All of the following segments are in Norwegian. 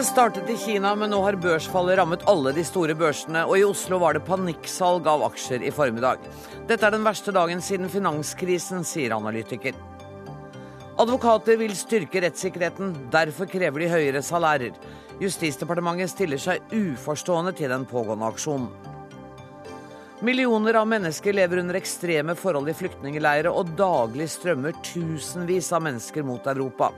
Det startet i Kina, men nå har børsfallet rammet alle de store børsene, og i Oslo var det panikksalg av aksjer i formiddag. Dette er den verste dagen siden finanskrisen, sier analytiker. Advokater vil styrke rettssikkerheten, derfor krever de høyere salærer. Justisdepartementet stiller seg uforstående til den pågående aksjonen. Millioner av mennesker lever under ekstreme forhold i flyktningleirer, og daglig strømmer tusenvis av mennesker mot Europa.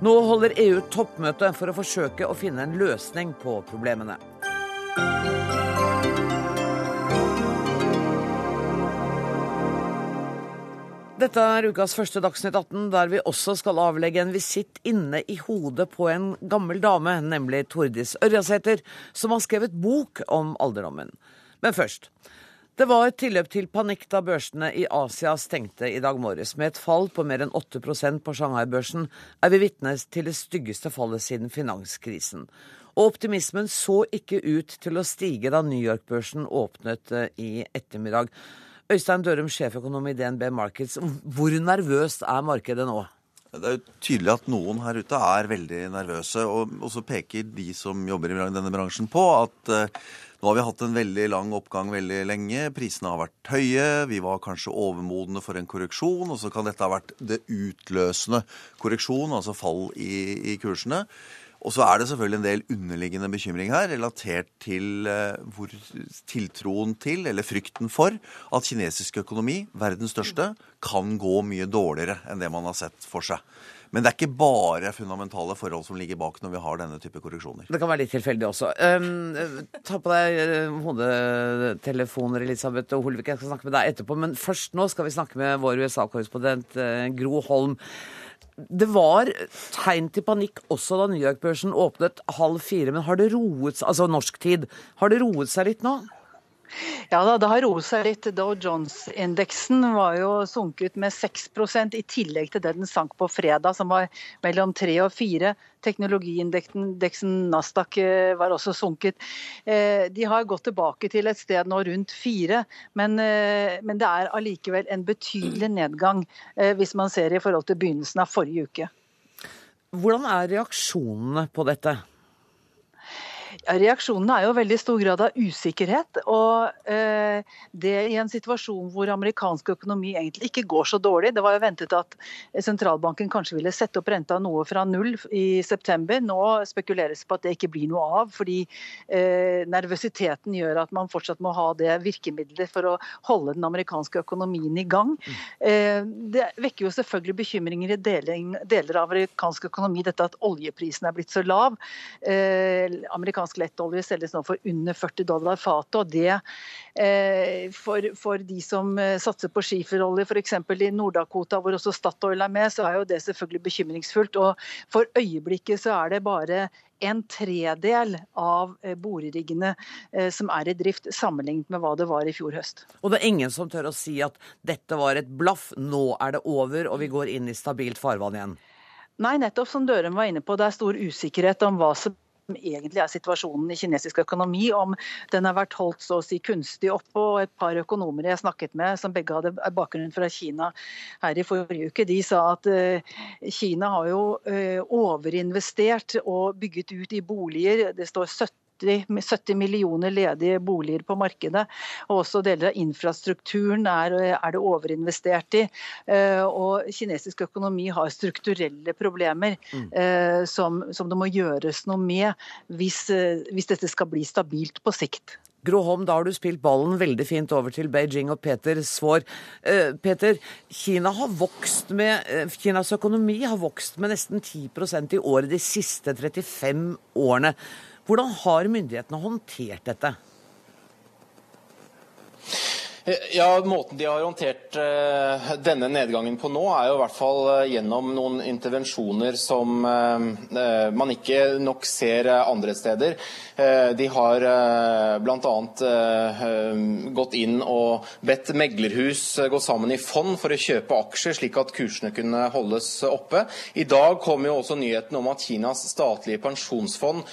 Nå holder EU toppmøte for å forsøke å finne en løsning på problemene. Dette er ukas første Dagsnytt 18, der vi også skal avlegge en visitt inne i hodet på en gammel dame, nemlig Tordis Ørjasæter, som har skrevet bok om alderdommen. Men først. Det var tilløp til panikk da børsene i Asia stengte i dag morges. Med et fall på mer enn 8% på Shanghai-børsen er vi vitne til det styggeste fallet siden finanskrisen. Og optimismen så ikke ut til å stige da New York-børsen åpnet eh, i ettermiddag. Øystein Dørum, sjeføkonom i DNB Markets. Hvor nervøst er markedet nå? Det er jo tydelig at noen her ute er veldig nervøse. Og, så peker de som jobber i denne bransjen på at uh, nå har vi hatt en veldig lang oppgang veldig lenge. Prisene har vært høye. Vi var kanskje overmodne for en korreksjon. Og så kan dette ha vært det utløsende korreksjon, altså fall i, i kursene. Og så er det selvfølgelig en del underliggende bekymring her, relatert til uh, hvor tiltroen til, eller frykten for, at kinesisk økonomi, verdens største, kan gå mye dårligere enn det man har sett for seg. Men det er ikke bare fundamentale forhold som ligger bak når vi har denne type korreksjoner. Det kan være litt tilfeldig også. Um, ta på deg hodetelefoner, Elisabeth og Holvik. Jeg skal snakke med deg etterpå. Men først nå skal vi snakke med vår USA-korrespondent uh, Gro Holm. Det var tegn til panikk også da New York-børsen åpnet halv fire. Men har det roet seg, altså norsk tid, har det roet seg litt nå? Ja da, det har roet seg litt. Dow Jones-indeksen var jo sunket med 6% i tillegg til det den sank på fredag, som var mellom 3 og 4 Teknologiindeksen Nasdaq eh, var også sunket. Eh, de har gått tilbake til et sted nå rundt 4, men, eh, men det er allikevel en betydelig nedgang hvis man ser i forhold til begynnelsen av forrige uke. Hvordan er reaksjonene på dette? Ja, reaksjonene er jo veldig stor grad av usikkerhet. Og eh, det i en situasjon hvor amerikansk økonomi egentlig ikke går så dårlig. Det var jo ventet at sentralbanken kanskje ville sette opp renta noe fra null i september. Nå spekuleres på at det ikke blir noe av, fordi eh, nervøsiteten gjør at man fortsatt må ha det virkemidlet for å holde den amerikanske økonomien i gang. Eh, det vekker jo selvfølgelig bekymringer i deling, deler av amerikansk økonomi, dette at oljeprisen er blitt så lav. Eh, amerikansk amerikansk lettolje selges nå for under 40 dollar fatet. og det eh, for, for, de som eh, satser på skiferolje, f.eks. i Nord-Dakota, hvor også Statoil er med, så er jo det selvfølgelig bekymringsfullt. og For øyeblikket så er det bare en tredel av eh, boreriggene som er i drift, sammenlignet med hva det var i fjor høst. Og det er ingen som tør å si at dette var et blaff, nå er det over og vi går inn i stabilt farvann igjen? Nei, nettopp som Dørum var inne på, det er stor usikkerhet om hva som egentlig er situasjonen i kinesisk økonomi, om den har vært holdt så å si kunstig oppe. og Et par økonomer jeg snakket med, som begge hadde bakgrunn fra Kina her i forrige uke, de sa at uh, Kina har jo uh, overinvestert og bygget ut i boliger. Det står 70 70 millioner ledige boliger på markedet. og Også deler av infrastrukturen er, er det overinvestert i. Eh, og kinesisk økonomi har strukturelle problemer mm. Eh, som, som, det må gjøres noe med hvis, eh, hvis dette skal bli stabilt på sikt. Gro Holm, da har du spilt ballen veldig fint over til Beijing og Peter Svaar. Eh, Peter, Kina har vokst med, Kinas økonomi har vokst med nesten 10% i året de siste 35 årene. Hvordan har myndighetene håndtert dette? Ja, Måten de har håndtert uh, denne nedgangen på nå, er jo i hvert fall uh, gjennom noen intervensjoner som man ikke nok ser andre steder. de har bl.a. gått inn og bedt meglerhus gå sammen i fond for å kjøpe aksjer, slik at kursene kunne holdes oppe. I dag kom jo også nyheten om at Kinas statlige pensjonsfond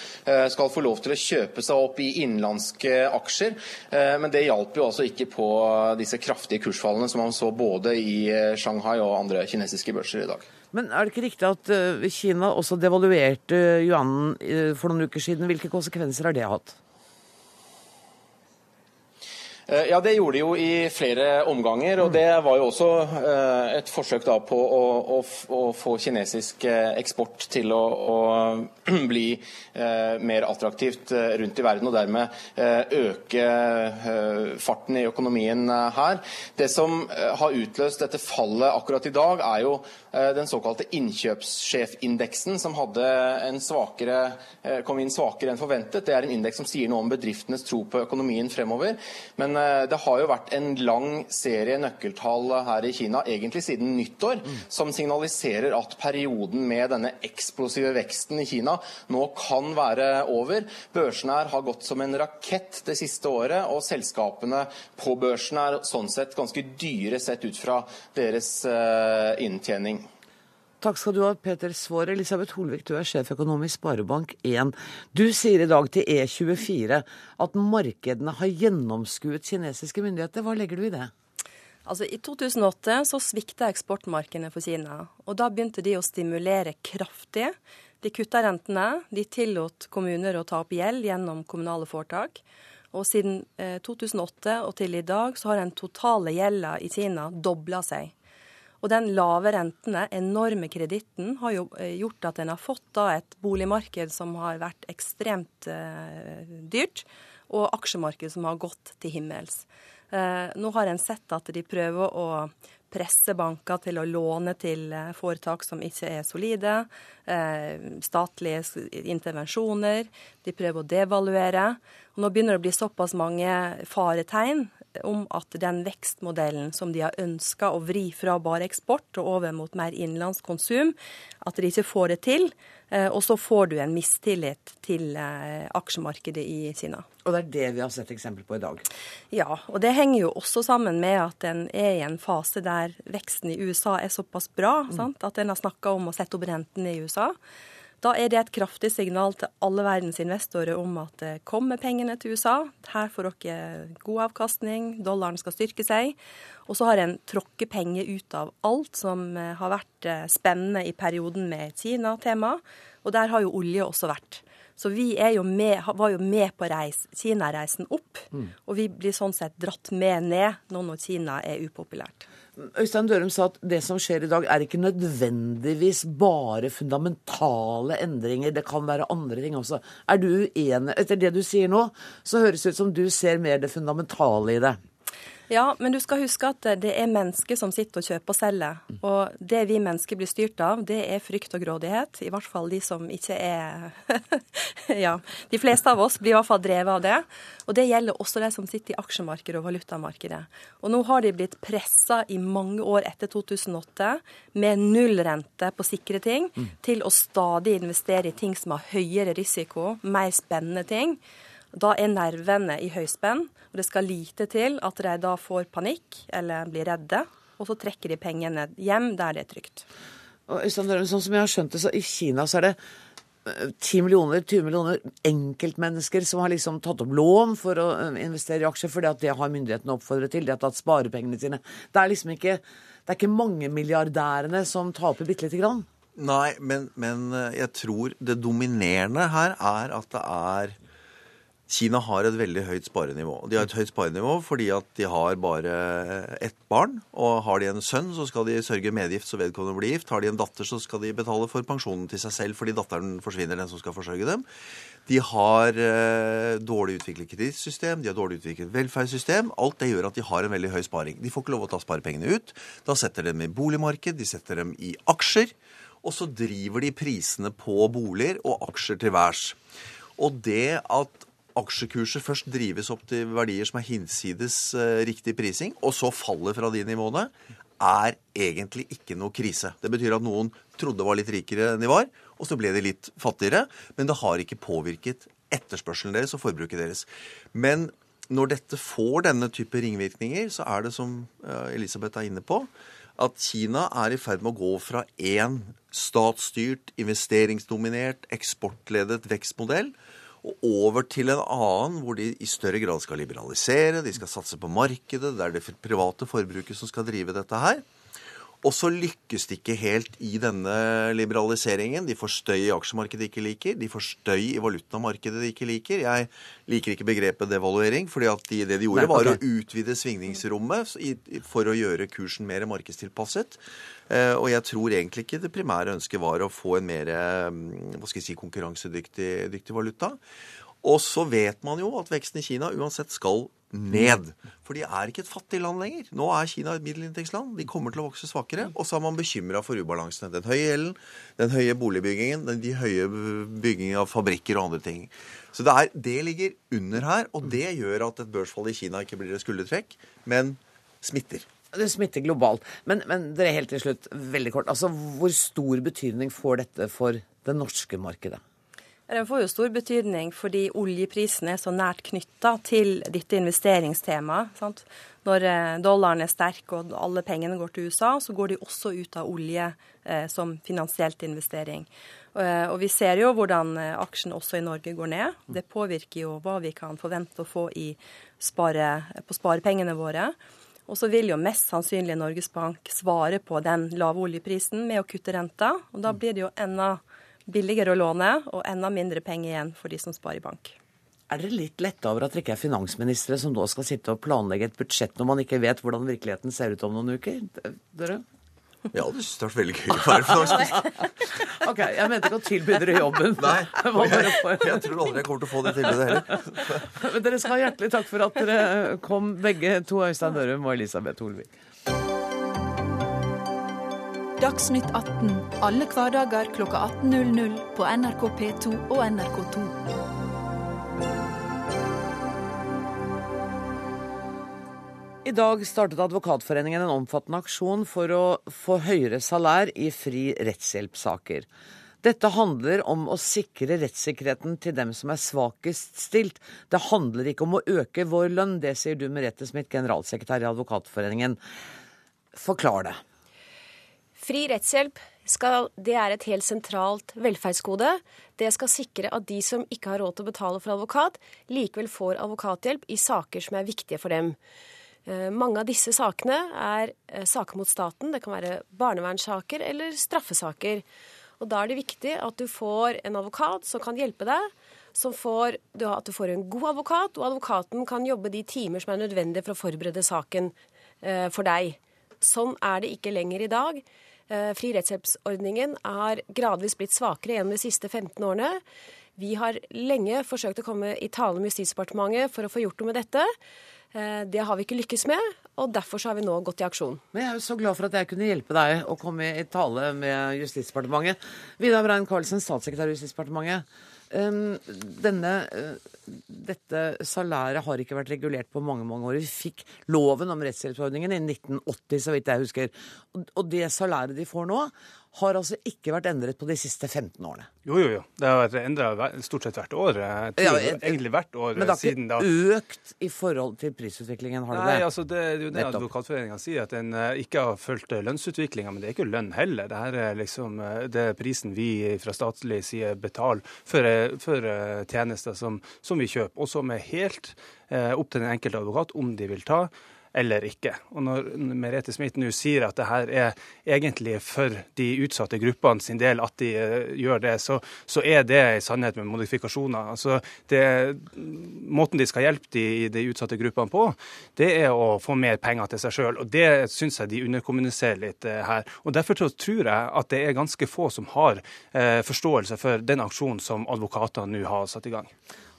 skal få lov til å kjøpe seg opp i innenlandske aksjer, men det hjalp jo altså ikke på disse kraftige kursfallene som man så både i Shanghai og andre kinesiske børser i dag. Men er det ikke riktig at Kina også devaluerte yuanen for noen uker siden? Hvilke konsekvenser har det hatt? Eh, ja, Det gjorde de jo i flere omganger. og Det var jo også eh, et forsøk da på å, å, å få kinesisk eh, eksport til å, å bli mer attraktivt rundt i verden, og dermed øke farten i økonomien her. Det som har utløst dette fallet akkurat i dag, er jo den såkalte innkjøpssjefindeksen, som hadde en svakere, kom inn svakere enn forventet. Det er en indeks som sier noe om bedriftenes tro på økonomien fremover. Men det har jo vært en lang serie nøkkeltall her i Kina, egentlig siden nyttår, mm. som signaliserer at perioden med denne eksplosive veksten i Kina nå kan være over. Børsene her har gått som en rakett det siste året, og selskapene på børsen er sånn sett ganske dyre sett ut fra deres uh, inntjening. Takk skal du ha, Peter Svaar. Elisabeth Holvik, du er sjeføkonom i Sparebank1. Du sier i dag til E24 at markedene har gjennomskuet kinesiske myndigheter. Hva legger du i det? Altså, I 2008 så svikta eksportmarkedene for Kina. og Da begynte de å stimulere kraftig. De kutta rentene. De tillot kommuner å ta opp gjeld gjennom kommunale foretak. Og siden eh, 2008 og til i dag så har den totale gjelda i Kina dobla seg. Og den lave rentene, enorme kreditten, har jo eh, gjort at en har fått da et boligmarked som har vært ekstremt eh, dyrt, og aksjemarked som har gått til himmels. Eh, nå har en sett at de prøver å presse banker til å låne til eh, foretak som ikke er solide. Eh, statlige intervensjoner. De prøver å devaluere. Og nå begynner det å bli såpass mange faretegn om at den vekstmodellen som de har ønska å vri fra bare eksport og over mot mer innenlandskonsum, at de ikke får det til. Eh, og så får du en mistillit til eh, aksjemarkedet i Kina. Og det er det vi har sett eksempel på i dag? Ja, og det henger jo også sammen med at en er i en fase der veksten i USA er såpass bra mm. at en har snakka om å sette opp renten i USA. Da er det et kraftig signal til alle verdens investorer om at det kommer pengene til USA. Her får dere god avkastning, dollaren skal styrke seg. Og så har en tråkket penger ut av alt som eh, har vært eh, spennende i perioden med Kina-tema. Og der har jo olje også vært. Så vi jo med, var jo med på reis, Kina-reisen opp, mm. og vi blir sånn sett dratt med ned nå når Kina er upopulært. Øystein Dørum sa at det som skjer i dag, er ikke nødvendigvis bare fundamentale endringer. Det kan være andre ting også. Er du uenig? Etter det du sier nå, så høres det ut som du ser mer det fundamentale i det. Ja, men du skal huske at det er mennesker som sitter og kjøper og selger. Og det vi mennesker blir styrt av, det er frykt og grådighet. I hvert fall de som ikke er Ja, de fleste av oss blir i hvert fall drevet av det. Og det gjelder også de som sitter i aksjemarkedet og valutamarkedet. Og nå har de blitt pressa i mange år etter 2008 med nullrente på sikre ting, mm. til å stadig investere i ting som har høyere risiko, mer spennende ting. Da er nervene i høyspenn, og det skal lite til at de da får panikk eller blir redde, og så trekker de pengene hjem der det er trygt. Og sånn som jeg har skjønt det, så I Kina så er det 10 eh, millioner, 20 millioner enkeltmennesker som har liksom tatt opp lån for å eh, investere i aksjer, fordi at det har myndighetene oppfordret til. De har tatt sparepengene sine. Det er liksom ikke, det er ikke mangemilliardærene som taper bitte lite grann. Nei, men, men eh, jeg tror det dominerende her er at det er Kina har et veldig høyt sparenivå. De har et høyt sparenivå fordi at de har bare ett barn. Og har de en sønn, så skal de sørge medgift så vedkommende blir gift. Har de en datter, så skal de betale for pensjonen til seg selv fordi datteren forsvinner, den som skal forsørge dem. De har eh, dårlig utviklet kredittsystem, de har dårlig utviklet velferdssystem. Alt det gjør at de har en veldig høy sparing. De får ikke lov å ta sparepengene ut. Da setter de dem i boligmarked, de setter dem i aksjer. Og så driver de prisene på boliger og aksjer til værs. Og det at aksjekurset først drives opp til verdier som er hinsides eh, riktig prising, og så faller fra de nivåene, er egentlig ikke noe krise. Det betyr at noen trodde var litt rikere enn de var, og så ble de litt fattigere. Men det har ikke påvirket etterspørselen deres og forbruket deres. Men når dette får denne type ringvirkninger, så er det som eh, Elisabeth er inne på, at Kina er i ferd med å gå fra én statsstyrt, investeringsdominert, eksportledet vekstmodell og over til en annen hvor de i større grad skal liberalisere, de skal satse på markedet, det er det private forbruket som skal drive dette her. Og så lykkes de ikke helt i denne liberaliseringen. De får støy i aksjemarkedet de ikke liker. De får støy i valutamarkedet de ikke liker. Jeg liker ikke begrepet devaluering, fordi at de, det de gjorde, Nei, okay. var å utvide svingningsrommet for å gjøre kursen mer markedstilpasset. Eh, og jeg tror egentlig ikke det primære ønsket var å få en mer mm, hva skal jeg si, konkurransedyktig valuta. Og så vet man jo at veksten i Kina uansett skal ned. For de er ikke et fattig land lenger. Nå er Kina et middelinntektsland. De kommer til å vokse svakere. Og så er man bekymra for ubalansene. Den høye gjelden, den høye boligbyggingen, de høye byggingen av fabrikker og andre ting. Så det, er, det ligger under her, og det gjør at et børsfall i Kina ikke blir et skuldertrekk, men smitter. Det smitter globalt. Men, men dere helt til slutt, veldig kort. Altså, Hvor stor betydning får dette for det norske markedet? Det får jo stor betydning fordi oljeprisen er så nært knytta til dette investeringstemaet. Sant? Når eh, dollaren er sterk og alle pengene går til USA, så går de også ut av olje eh, som finansielt investering. Eh, og vi ser jo hvordan eh, aksjen også i Norge går ned. Det påvirker jo hva vi kan forvente å få spare, på sparepengene våre. Og så vil jo mest sannsynlig Norges Bank svare på den lave oljeprisen med å kutte renta. Og da blir det jo enda billigere å låne og enda mindre penger igjen for de som sparer i bank. Er dere litt letta over at dere ikke er finansministre som nå skal sitte og planlegge et budsjett når man ikke vet hvordan virkeligheten ser ut om noen uker? Dere? Ja, det hadde vært veldig gøy å være finansminister. ok, jeg mente ikke å tilby dere jobben. Nei, jeg, jeg, tror aldri jeg kommer til å få det tilbudet heller. Men dere skal ha hjertelig takk for at dere kom, begge to, Øystein Dørum og Elisabeth Holvik. Dagsnytt 18 alle hverdager kl 18.00 på NRK P2 og NRK2. I dag startet Advokatforeningen en omfattende aksjon for å få høyere salær i fri rettshjelpssaker. Dette handler om å sikre rettssikkerheten til dem som er svakest stilt. Det handler ikke om å øke vår lønn, det sier du Merete Smith, generalsekretær i Advokatforeningen. Forklar det. Fri rettshjelp skal, det er et helt sentralt velferdsgode. Det skal sikre at de som ikke har råd til å betale for advokat, likevel får advokathjelp i saker som er viktige for dem. Eh, mange av disse sakene er eh, saker mot staten. Det kan være barnevernssaker eller straffesaker. Og Da er det viktig at du får en advokat som kan hjelpe deg. Får, at du får en god advokat, og advokaten kan jobbe de timer som er nødvendige for å forberede saken eh, for deg. Sånn er det ikke lenger i dag. Eh, fri rettshjelpsordningen er gradvis blitt svakere gjennom de siste 15 årene. Vi har lenge forsøkt å komme i tale med Justisdepartementet for å få gjort noe med dette. Eh, det har vi ikke lykkes med, og derfor har vi nå gått i aksjon. Men Jeg er jo så glad for at jeg kunne hjelpe deg å komme i tale med Justisdepartementet. Vidar Brein Karlsen, statssekretær i Justisdepartementet. Denne, eh, dette salæret har ikke vært regulert på mange mange år. Vi fikk loven om rettshjelpsordningen i 1980, så vidt jeg husker. Og det salæret de får nå, har altså ikke vært endret på de siste 15 årene. Jo, jo, jo. Det har vært endra stort sett hvert år. Ja, egentlig hvert år Men det har ikke økt i forhold til prisutviklingen, har det Nei, altså det er jo det Advokatforeninga sier, at en uh, ikke har fulgt lønnsutviklinga. Men det er ikke lønn heller. Det her er liksom uh, det er prisen vi fra statlig side betaler for, for tjenester som, som, vi kjøper, og som er helt opp til den enkelte advokat om de vil ta eller ikke. Og når Merete Smith nå sier at det her er egentlig for de utsatte gruppene sin del at de uh, gjør det, så, så, er det en sannhet med modifikasjoner. Altså, det, måten de skal hjelpe de, de, utsatte gruppene på, det er å få mer penger til seg sjøl. Og det syns jeg de underkommuniserer litt uh, her. Og Derfor tror jeg at det er ganske få som har uh, forståelse for den aksjonen som advokatene nå har satt i gang.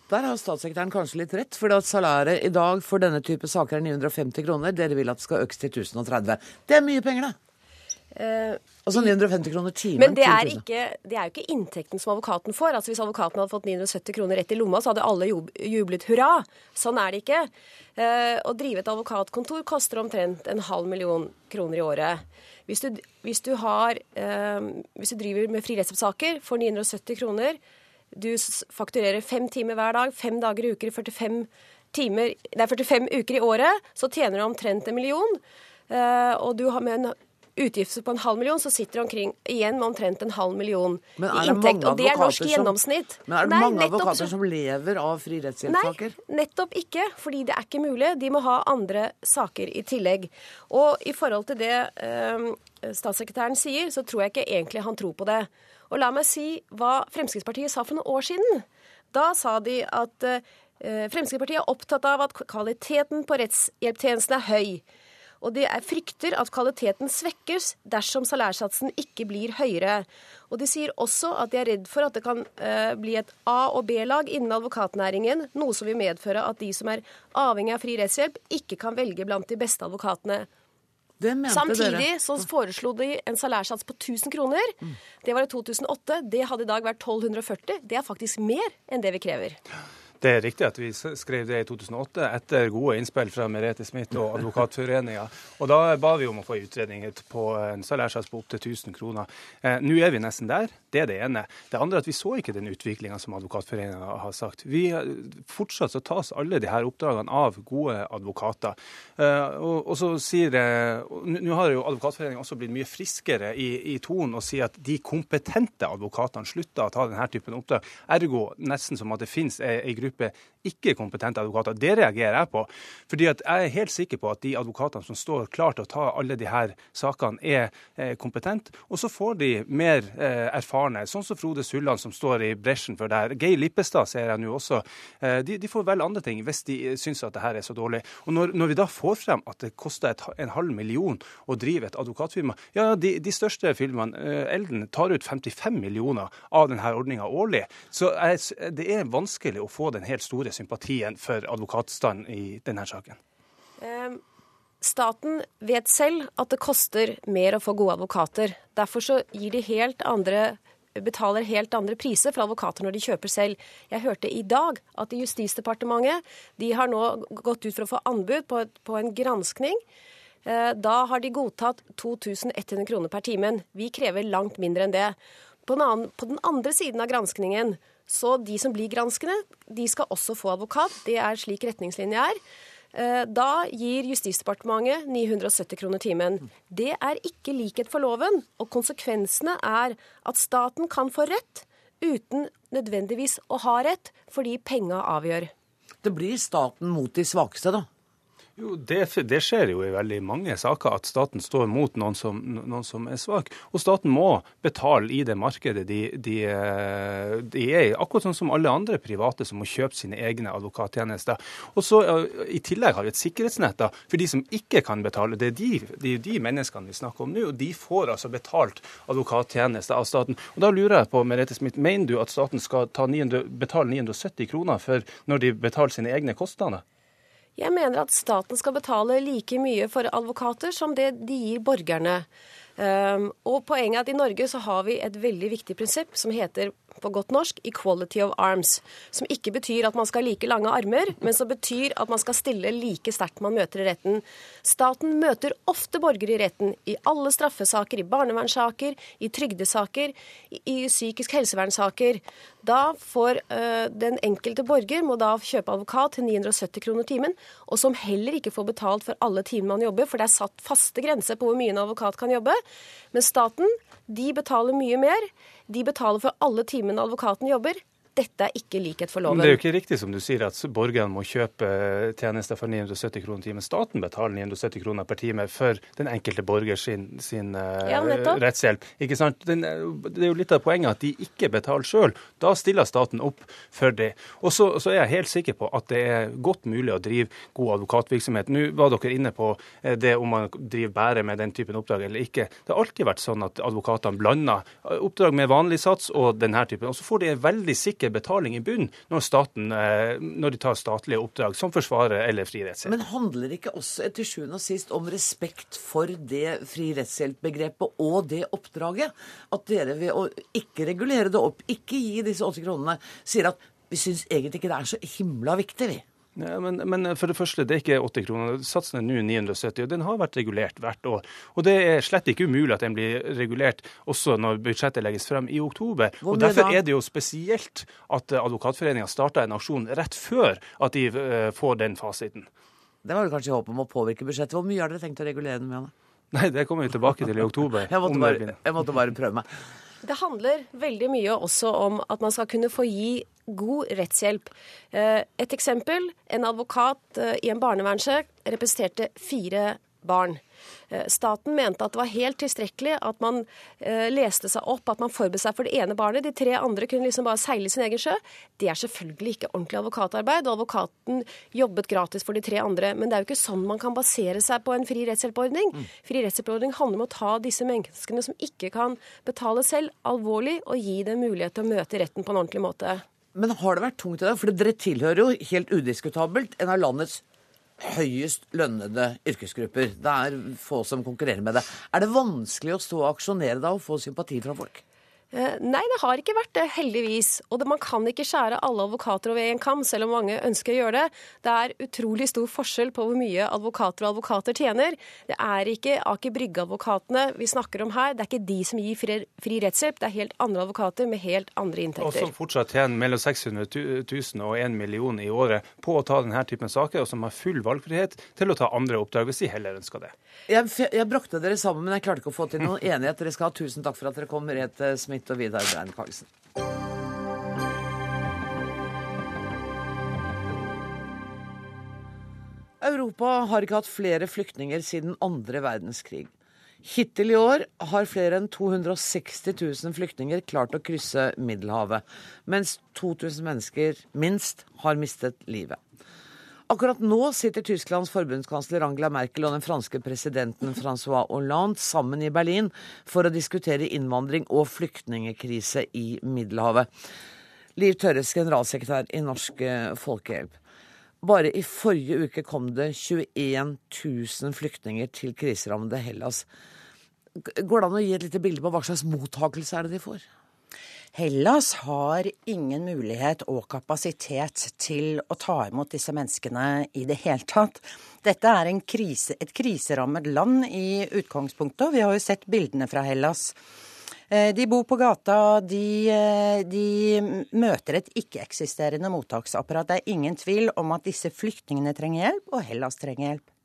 Der har statssekretæren kanskje litt rett, for at salæret i dag for denne type saker er 950 kroner. Dere vil at det skal økes til 1030. Det er mye penger, det. Uh, altså 950 kroner timen. Men det er, ikke, det er jo ikke inntekten som advokaten får. Altså Hvis advokaten hadde fått 970 kroner rett i lomma, så hadde alle jublet hurra. Sånn er det ikke. Eh, å drive et advokatkontor koster omtrent en halv million kroner i året. Hvis du, hvis du, har, eh, hvis du driver med fri rettshjelpssaker for 970 kroner, du fakturerer fem timer hver dag, fem dager i uker, 45 timer, det er 45 uker i året, så tjener du omtrent en million. Uh, og du har med en utgifter på en halv million, så sitter du omkring igjen med omtrent en halv million i inntekt. Og det er norsk som, gjennomsnitt. Men er det Nei, mange advokater som lever av fri rettshjelpssaker? Nei, nettopp ikke. Fordi det er ikke mulig. De må ha andre saker i tillegg. Og i forhold til det eh, statssekretæren sier, så tror jeg ikke egentlig han tror på det. Og la meg si hva Fremskrittspartiet sa for noen år siden. Da sa de at eh, Fremskrittspartiet er opptatt av at kvaliteten på rettshjelptjenesten er høy. Og de frykter at kvaliteten svekkes dersom salærsatsen ikke blir høyere. Og De sier også at de er redd for at det kan eh, bli et A- og B-lag innen advokatnæringen, noe som vil medføre at de som er avhengig av fri rettshjelp, ikke kan velge blant de beste advokatene. Samtidig dere. så foreslo de en salærsats på 1000 kroner. Mm. Det var i 2008. Det hadde i dag vært 1240. Det er faktisk mer enn det vi krever. Det er riktig at vi skrev det i 2008 etter gode innspill fra Merete Smith og Advokatforeninga. Og da ba vi om å få en utredning på en salærsats på opptil 1000 kroner. Eh, Nå er vi nesten der. Det er det ene. Det andre er at vi så ikke den utviklinga som Advokatforeningen har sagt. Vi, eh, fortsatt så tas alle de her oppdragene av gode advokater. Eh, og, så sier Nå har jo Advokatforeningen også blitt mye friskere i, i tonen og sier at de kompetente advokatene slutter å ta denne typen oppdrag. Ergo nesten som at det finnes ei gruppe gruppe ikke-kompetente advokater. Det reagerer jeg på. Fordi jeg er helt sikker på at de advokatene som står klar til å ta alle her sakene, er eh, kompetente. Og så får de mer eh, erfarne, sånn som Frode Sulland som står i bresjen for det her. Geir Lippestad ser jeg nå også. Eh, de, de, får vel andre ting hvis de syns at det her er så dårlig. Og når, når vi da får frem at det koster et, en halv million å drive et advokatfirma, ja, de, de største firmaene, Elden, tar ut 55 millioner av denne ordninga årlig. Så det er vanskelig å få den helt store sympatien for advokatstanden i denne saken? Um Staten vet selv at det koster mer å få gode advokater. Derfor så gir de helt andre betaler helt andre priser for advokater når de kjøper selv. Jeg hørte i dag at Justisdepartementet de har nå gått ut for å få anbud på, på en granskning. Eh, da har de godtatt 2100 kroner per timen. Vi krever langt mindre enn det. På den andre siden av granskningen så de som blir granskende, de skal også få advokat. Det er slik retningslinje er. Eh, da gir Justisdepartementet 970 kroner timen. Det er ikke likhet for loven, og konsekvensene er at staten kan få rett uten nødvendigvis å ha rett, fordi penga avgjør. Det blir staten mot de svakeste, da? Jo, det, det, skjer jo i veldig mange saker at staten står mot noen som, noen som er svak. Og staten må betale i det markedet de, de, de, er i, akkurat sånn som alle andre private som må kjøpe sine egne advokattjenester. Og så I tillegg har vi et sikkerhetsnett for de som ikke kan betale. Det er de, de, de menneskene vi snakker om nå, og de får altså betalt advokattjenester av staten. Og Da lurer jeg på, Merete Smith, mener du at staten skal 900, betale 970 kroner for når de betaler sine egne kostnader? Jeg mener at staten skal betale like mye for advokater som det de gir borgerne. Um, og poenget er at i Norge så har vi et veldig viktig prinsipp som heter på godt norsk 'equality of arms'. Som ikke betyr at man skal ha like lange armer, men som betyr at man skal stille like sterkt man møter i retten. Staten møter ofte borgere i retten. I alle straffesaker, i barnevernssaker, i trygdesaker, i psykisk helsevernsaker. Da får uh, den enkelte borger må da kjøpe advokat til 970 kroner timen, og som heller ikke får betalt for alle timene man jobber, for det er satt faste grenser på hvor mye en advokat kan jobbe. Men staten de betaler mye mer. De betaler for alle timene advokaten jobber. Dette er ikke likhet for loven. Det er jo ikke riktig som du sier at borgerne må kjøpe eh, tjenester for 970 kroner timen. Staten betaler 970 kroner per time for den enkelte borger sin, sin uh, ja, rettshjelp. Ikke sant? Den, det er jo litt av poenget at de ikke betaler sjøl. Da stiller staten opp for det. Og så, så, er jeg helt sikker på at det er godt mulig å drive god advokatvirksomhet. Nå var dere inne på eh, det om man driver bare med den typen oppdrag eller ikke. Det har alltid vært sånn at advokatene blander oppdrag med vanlig sats og denne typen. Og så får de en veldig sikker ikke betaling i bunn når, staten, eh, når de tar statlige oppdrag, som forsvarer eller fri rettshjelp. Men handler det ikke også til sjuende og sist om respekt for det fri rettshjelp-begrepet og det oppdraget? At dere ved å ikke regulere det opp, ikke gi disse åtte kronene, sier at vi syns egentlig ikke det er så himla viktig, vi. Ja, men, men, for det første, det er ikke 80 kroner. Satsen er nå 970, og den har vært regulert hvert år. Og det er slett ikke umulig at den blir regulert også når budsjettet legges frem i oktober. Og Derfor er det jo spesielt at Advokatforeninga starta en aksjon rett før at de uh, får den fasiten. Det var vel kanskje håp om å påvirke budsjettet. Hvor mye har dere tenkt å regulere den med? Nei, det kommer vi tilbake til i oktober. Jeg måtte, bare, jeg måtte bare prøve meg. Det handler veldig mye også om at man skal kunne få gi god rettshjelp. Eh, et eksempel. En advokat eh, i en barnevernssak representerte fire barn. Eh, staten mente at det var helt tilstrekkelig at man eh, leste seg opp, at man forberedte seg for det ene barnet. De tre andre kunne liksom bare seile sin egen sjø. Det er selvfølgelig ikke ordentlig advokatarbeid, og advokaten jobbet gratis for de tre andre. Men det er jo ikke sånn man kan basere seg på en fri rettshjelpordning. Mm. Fri rettshjelpordning handler om å ta disse menneskene som ikke kan betale selv, alvorlig, og gi dem mulighet til å møte retten på en ordentlig måte. Men har det vært tungt i dag? For dere tilhører jo helt udiskutabelt en av landets høyest lønnede yrkesgrupper. Det er få som konkurrerer med det. Er det vanskelig å stå og aksjonere da og få sympati fra folk? Eh, nei, det har ikke vært det, heldigvis. Og det, man kan ikke skjære alle advokater over én kam, selv om mange ønsker å gjøre det. Det er utrolig stor forskjell på hvor mye advokater og advokater tjener. Det er ikke Aker Brygge-advokatene vi snakker om her. Det er ikke de som gir fri, fri rettshjelp. Det er helt andre advokater med helt andre inntekter. Og som fortsatt tjener mellom 600 000 og 1 million i året på å ta denne typen saker, og som har full valgfrihet til å ta andre oppdrag hvis de heller ønsker det. Jeg, jeg brakte dere sammen, men jeg klarte ikke å få til noen enighet. Dere skal ha tusen takk for at dere kom, Merete Smith Smith Vidar Brein Karlsen. Europa har ikke hatt flere flyktninger siden andre verdenskrig. Hittil i år har flere enn 260 000 flyktninger klart å krysse Middelhavet, mens 2000 mennesker minst har mistet livet. Akkurat nå sitter Tysklands forbundskansler Angela Merkel og den franske presidenten Francois Hollande sammen i Berlin for å diskutere innvandring og flyktningkrise i Middelhavet. Liv Tørres, generalsekretær i Norsk eh, Folkehjelp. Bare i forrige uke kom det 21 000 flyktninger til kriserammede Hellas. Går det an å gi et lite bilde på hva slags mottakelse er det de får? Hellas har ingen mulighet og kapasitet til å ta imot disse menneskene i det hele tatt. Dette er krise, et kriserammet land i utgangspunktet, og vi har jo sett bildene fra Hellas. Eh, de bor på gata, de, eh, de møter et ikke-eksisterende mottaksapparat. Det er ingen tvil om at disse flyktningene trenger hjelp, og Hellas trenger hjelp.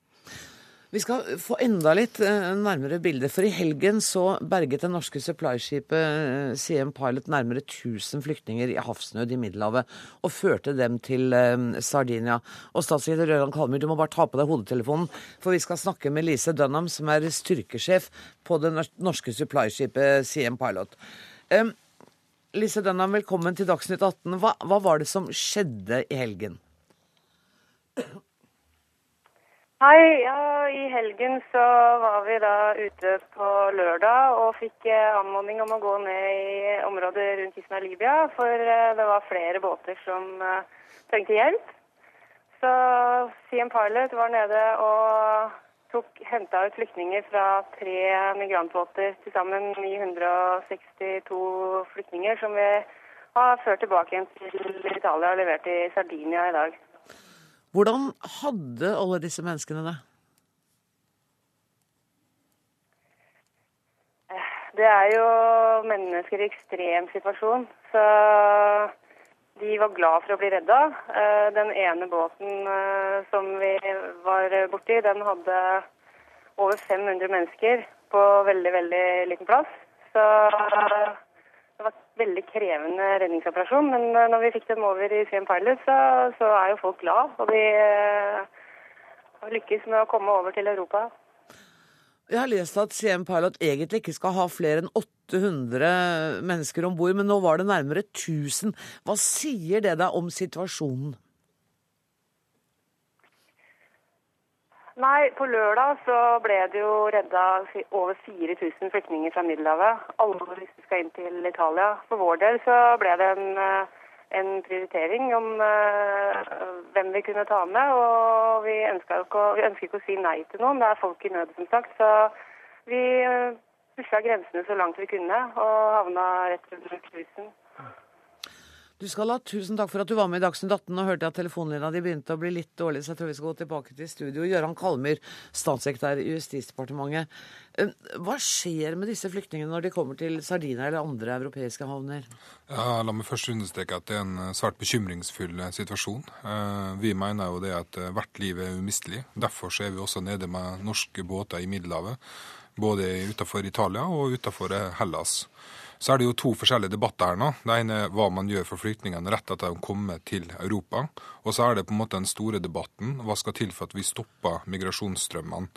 Vi skal få enda litt eh, nærmere bilder. For i helgen så berget det norske supplyskipet eh, CM Pilot nærmere 1000 flyktninger i havsnød i Middelhavet og førte dem til eh, Sardinia. Og statsminister Røran Kalmyr, du må bare ta på deg hodetelefonen, for vi skal snakke med Lise Dunham, som er styrkesjef på det norske supplyskipet CM Pilot. Um, Lise Dunham, velkommen til Dagsnytt 18. Hva, hva var det som skjedde i helgen? Hei. Ja, I helgen så var vi da ute på lørdag og fikk eh, anmodning om å gå ned i området rundt kysten av Libya, for eh, det var flere båter som uh, trengte hjelp. Så CM Pilot var nede og tok, henta ut flyktninger fra tre migrantbåter. Til sammen 962 flyktninger som vi har ført tilbake igjen til Italia og levert i Sardinia i dag. Hvordan hadde alle disse menneskene det? Det er jo mennesker i ekstrem situasjon. Så de var glad for å bli redda. Eh, den ene båten eh, som vi var borti, den hadde over 500 mennesker på veldig, veldig liten plass. Så veldig krevende redningsoperasjon, men eh, når vi fikk dem over i Siem Pilot, så, så, er jo folk glad. Og de uh, lykkes med å komme over til Europa. Jeg har lest at Siem Pilot egentlig ikke skal ha flere enn 800 mennesker om bord, men nå var det nærmere 1000. Hva sier det deg om situasjonen? Nei, på lørdag så ble det jo redda over 4000 flyktninger fra Middelhavet. Alle disse skal inn til Italia. For vår del så ble det en, eh, en prioritering om uh, hvem vi kunne ta med. Og vi ønsker ikke, ikke å si nei til noen. Det er folk i nød, som sagt. Så vi uh, pusha grensene så langt vi kunne og havna rett rundt 1000. Du skal ha tusen takk for at du var med i Dagsnytt 18 og hørte at telefonlinja di begynte å bli litt dårlig, så jeg tror vi skal gå tilbake til studio. Gøran Kalmyr, statssekretær i Justisdepartementet. Eh, hva skjer med disse flyktningene når de kommer til Sardinia eller andre europeiske havner? Ja, la meg først understreke at det er en eh, svært bekymringsfull eh, situasjon. Vi mener jo det at hvert liv er umistelig. Derfor er vi også nede med norske båter i Middelhavet. Både utenfor Italia og utenfor Hellas. Så er det jo to forskjellige debatter her nå. Det ene er hva man gjør for flyktningene rett etter at de kommer til Europa. Og så er det på en måte den store debatten hva skal til for at vi stopper migrasjonsstrømmene.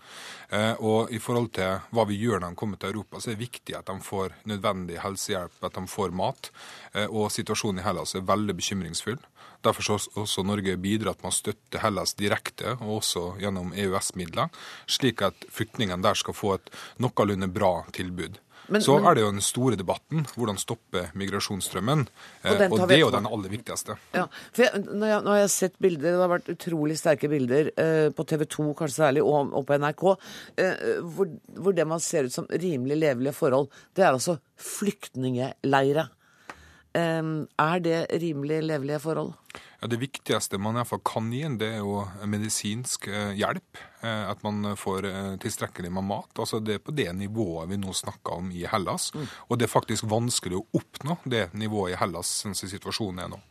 Eh, og i forhold til hva vi gjør når de kommer til Europa, så er det viktig at de får nødvendig helsehjelp, at de får mat. Eh, og situasjonen i Hellas er veldig bekymringsfull. Derfor har også Norge bidratt med å støtte Hellas direkte, og også gjennom EØS-midler, slik at flyktningene der skal få et noenlunde bra tilbud. Men, så er det jo den store debatten. Hvordan stoppe migrasjonsstrømmen. Og, eh, og det er jo den aller viktigste. Ja, for jeg, når jeg, Nå har jeg sett bilder, det har vært utrolig sterke bilder eh, på TV 2 kanskje særlig, og, og på NRK, eh, hvor, hvor, det man ser ut som rimelig levelige forhold, det er altså flyktningleire. Er det rimelig levelige forhold? Ja, Det viktigste man i hvert fall kan gi, det er jo medisinsk eh, hjelp. Eh, at man får eh, tilstrekkelig med mat. Altså Det er på det nivået vi nå snakker om i Hellas. Mm. Og det er faktisk vanskelig å oppnå det nivået i Hellas, sånn som situasjonen er nå.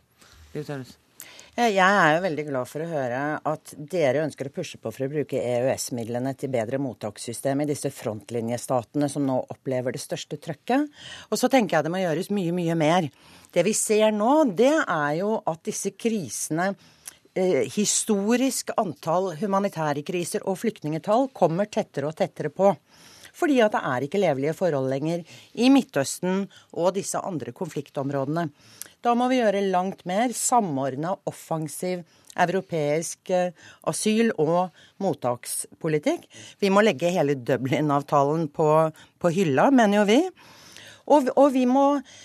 Jeg er jo veldig glad for å høre at dere ønsker å pushe på for å bruke EØS-midlene til bedre mottakssystem i disse frontlinjestatene som nå opplever det største trøkket. Og så tenker jeg det må gjøres mye, mye mer. Det vi ser nå, det er jo at disse krisene eh, historisk antall humanitære kriser og flyktningetall kommer tettere og tettere på. Fordi at det er ikke levelige forhold lenger i Midtøsten og disse andre konfliktområdene. Da må vi gjøre langt mer samordna, offensiv europeisk eh, asyl- og mottakspolitikk. Vi må legge hele Dublin-avtalen på, på hylla, mener jo vi. Og, og vi må,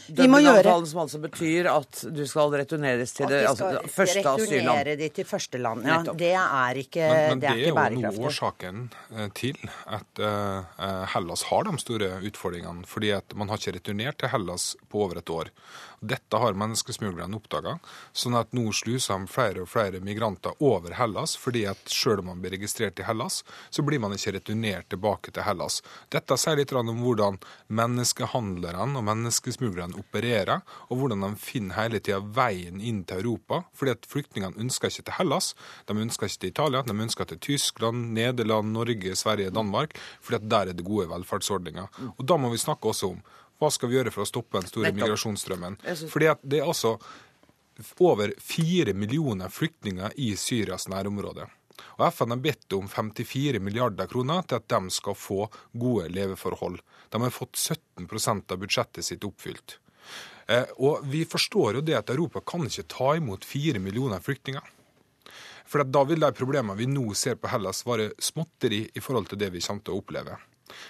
vi må gjøre Dublin-avtalen som altså betyr at du skal returneres til det altså, første asylland? Returnere de til første land. Ja, det er ikke, men, men det er, bærekraftig. Det er jo noe årsaken eh, til at uh, Hellas har de store utfordringene. Fordi at man har ikke returnert til Hellas på over et år. Dette har menneskesmuglerne oppdaga, sånn at nå sluser de flere og flere migranter over Hellas, fordi at selv om man blir registrert i Hellas, så blir man ikke returnert tilbake til Hellas. Dette sier litt om hvordan menneskehandlerne og menneskesmuglerne opererer, og hvordan de finner hele tida veien inn til Europa. fordi at flyktningene ønsker ikke til Hellas, de ønsker ikke til Italia, de ønsker til Tyskland, Nederland, Norge, Sverige, Danmark, fordi at der er det gode velferdsordninger. Og da må vi snakke også om hva skal vi gjøre for å stoppe den store Nettopp. migrasjonsstrømmen? Fordi at det er altså over fire millioner flyktninger i Syrias nærområde. Og FN har bedt om 54 milliarder kroner til at de skal få gode leveforhold. De har fått 17 av budsjettet sitt oppfylt. Eh, og vi forstår jo det at Europa kan ikke ta imot fire millioner flyktninger. For da vil de problemene vi nå ser på Hellas, være småtteri i forhold til det vi kommer til å oppleve.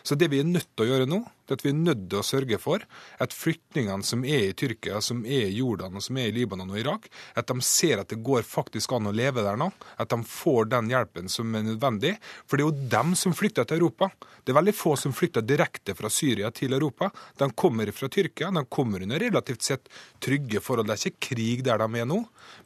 Så det vi er nødt til å gjøre nå, at vi er nødt til å sørge for at flyktningene som er i Tyrkia, som er i Jordan og som er i Libanon og Irak, at de ser at det går faktisk an å leve der nå. At de får den hjelpen som er nødvendig. For det er jo dem som flykter til Europa. Det er veldig få som flykter direkte fra Syria til Europa. De kommer fra Tyrkia. De kommer under relativt sett trygge forhold. Det er ikke krig der de er nå,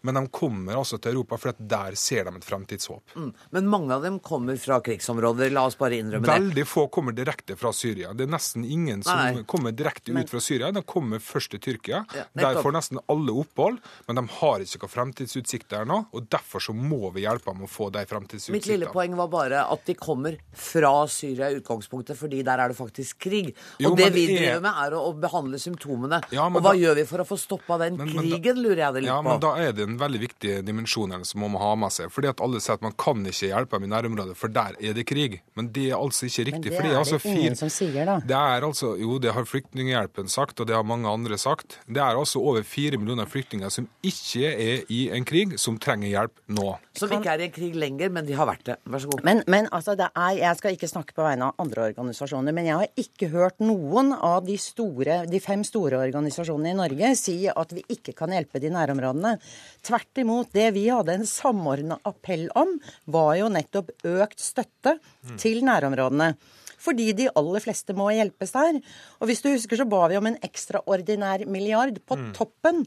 men de kommer altså til Europa for at der ser de et fremtidshåp. Mm. Men mange av dem kommer fra krigsområder, la oss bare innrømme det. Veldig få kommer direkte fra Syria. Det er nesten ingen som nei, kommer direkte ut fra Syria. De kommer først til Tyrkia. Ja, der får nesten alle opphold, men de har ikke noen fremtidsutsikter nå. og Derfor så må vi hjelpe dem å få de fremtidsutsiktene. Mitt lille poeng var bare at de kommer fra Syria i utgangspunktet, fordi der er det faktisk krig. Og jo, det vi er... driver med, er å, å behandle symptomene. Ja, og hva da... gjør vi for å få stoppa den men, krigen, men da... lurer jeg det litt ja, på. Men da er det en veldig viktig dimensjon her som man må ha med seg. Fordi at alle sier at man kan ikke hjelpe dem i nærområdet, for der er det krig. Men det er altså ikke riktig. Men det er, altså det ingen som sier, da. Det er altså, jo, det har Flyktninghjelpen sagt, og det har mange andre sagt. Det er altså over fire millioner flyktninger som ikke er i en krig, som trenger hjelp nå. Som ikke er i en krig lenger, men de har vært det. Vær så god. Men, men altså, det er, jeg skal ikke snakke på vegne av andre organisasjoner, men jeg har ikke hørt noen av de, store, de fem store organisasjonene i Norge si at vi ikke kan hjelpe de nærområdene. Tvert imot. Det vi hadde en samordna appell om, var jo nettopp økt støtte mm. til nærområdene fordi de aller fleste må hjelpes der. Og hvis du husker, så ba vi om en ekstraordinær milliard på mm. toppen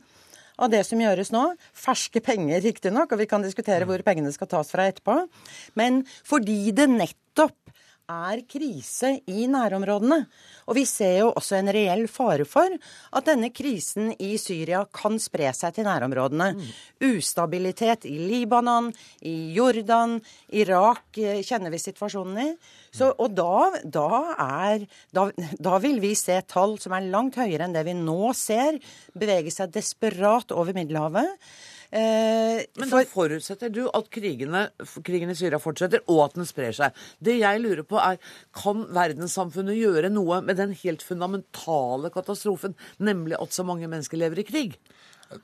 av det som gjøres nå. Ferske penger, riktignok, og vi kan diskutere hvor pengene skal tas fra etterpå. Men fordi det nettopp er krise i nærområdene. Og vi ser jo også en reell fare for at denne krisen i Syria kan spre seg til nærområdene. Ustabilitet i Libanon, i Jordan, Irak eh, kjenner vi situasjonen i. Så, og da, da, er, da, da, vil vi se tall som er langt høyere enn det vi nå ser, bevege seg desperat over Middelhavet. Eh, Men da forutsetter du at krigene, krigen i Syria fortsetter, og at den sprer seg. Det jeg lurer på er, kan verdenssamfunnet gjøre noe med den helt fundamentale katastrofen, nemlig at så mange mennesker lever i krig?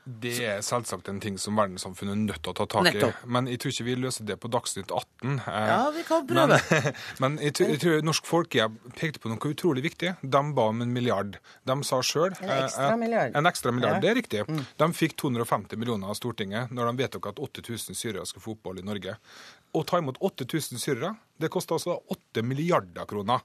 Det er selvsagt en ting som verdenssamfunnet er nødt til å ta tak i. Nettopp. Men jeg tror ikke vi løser det på Dagsnytt 18. Eh, ja, vi kan prøve. Men, men jeg, tror, jeg tror Norsk Folkehjelp pekte på noe utrolig viktig. De ba om en milliard. De sa sjøl En eh, ekstra milliard. En ekstra milliard, ja. Det er riktig. Mm. De fikk 250 millioner av Stortinget når de vedtok at 8000 syrere skulle få opphold i Norge. Å ta imot 8000 syrere det koster altså 8 milliarder kroner.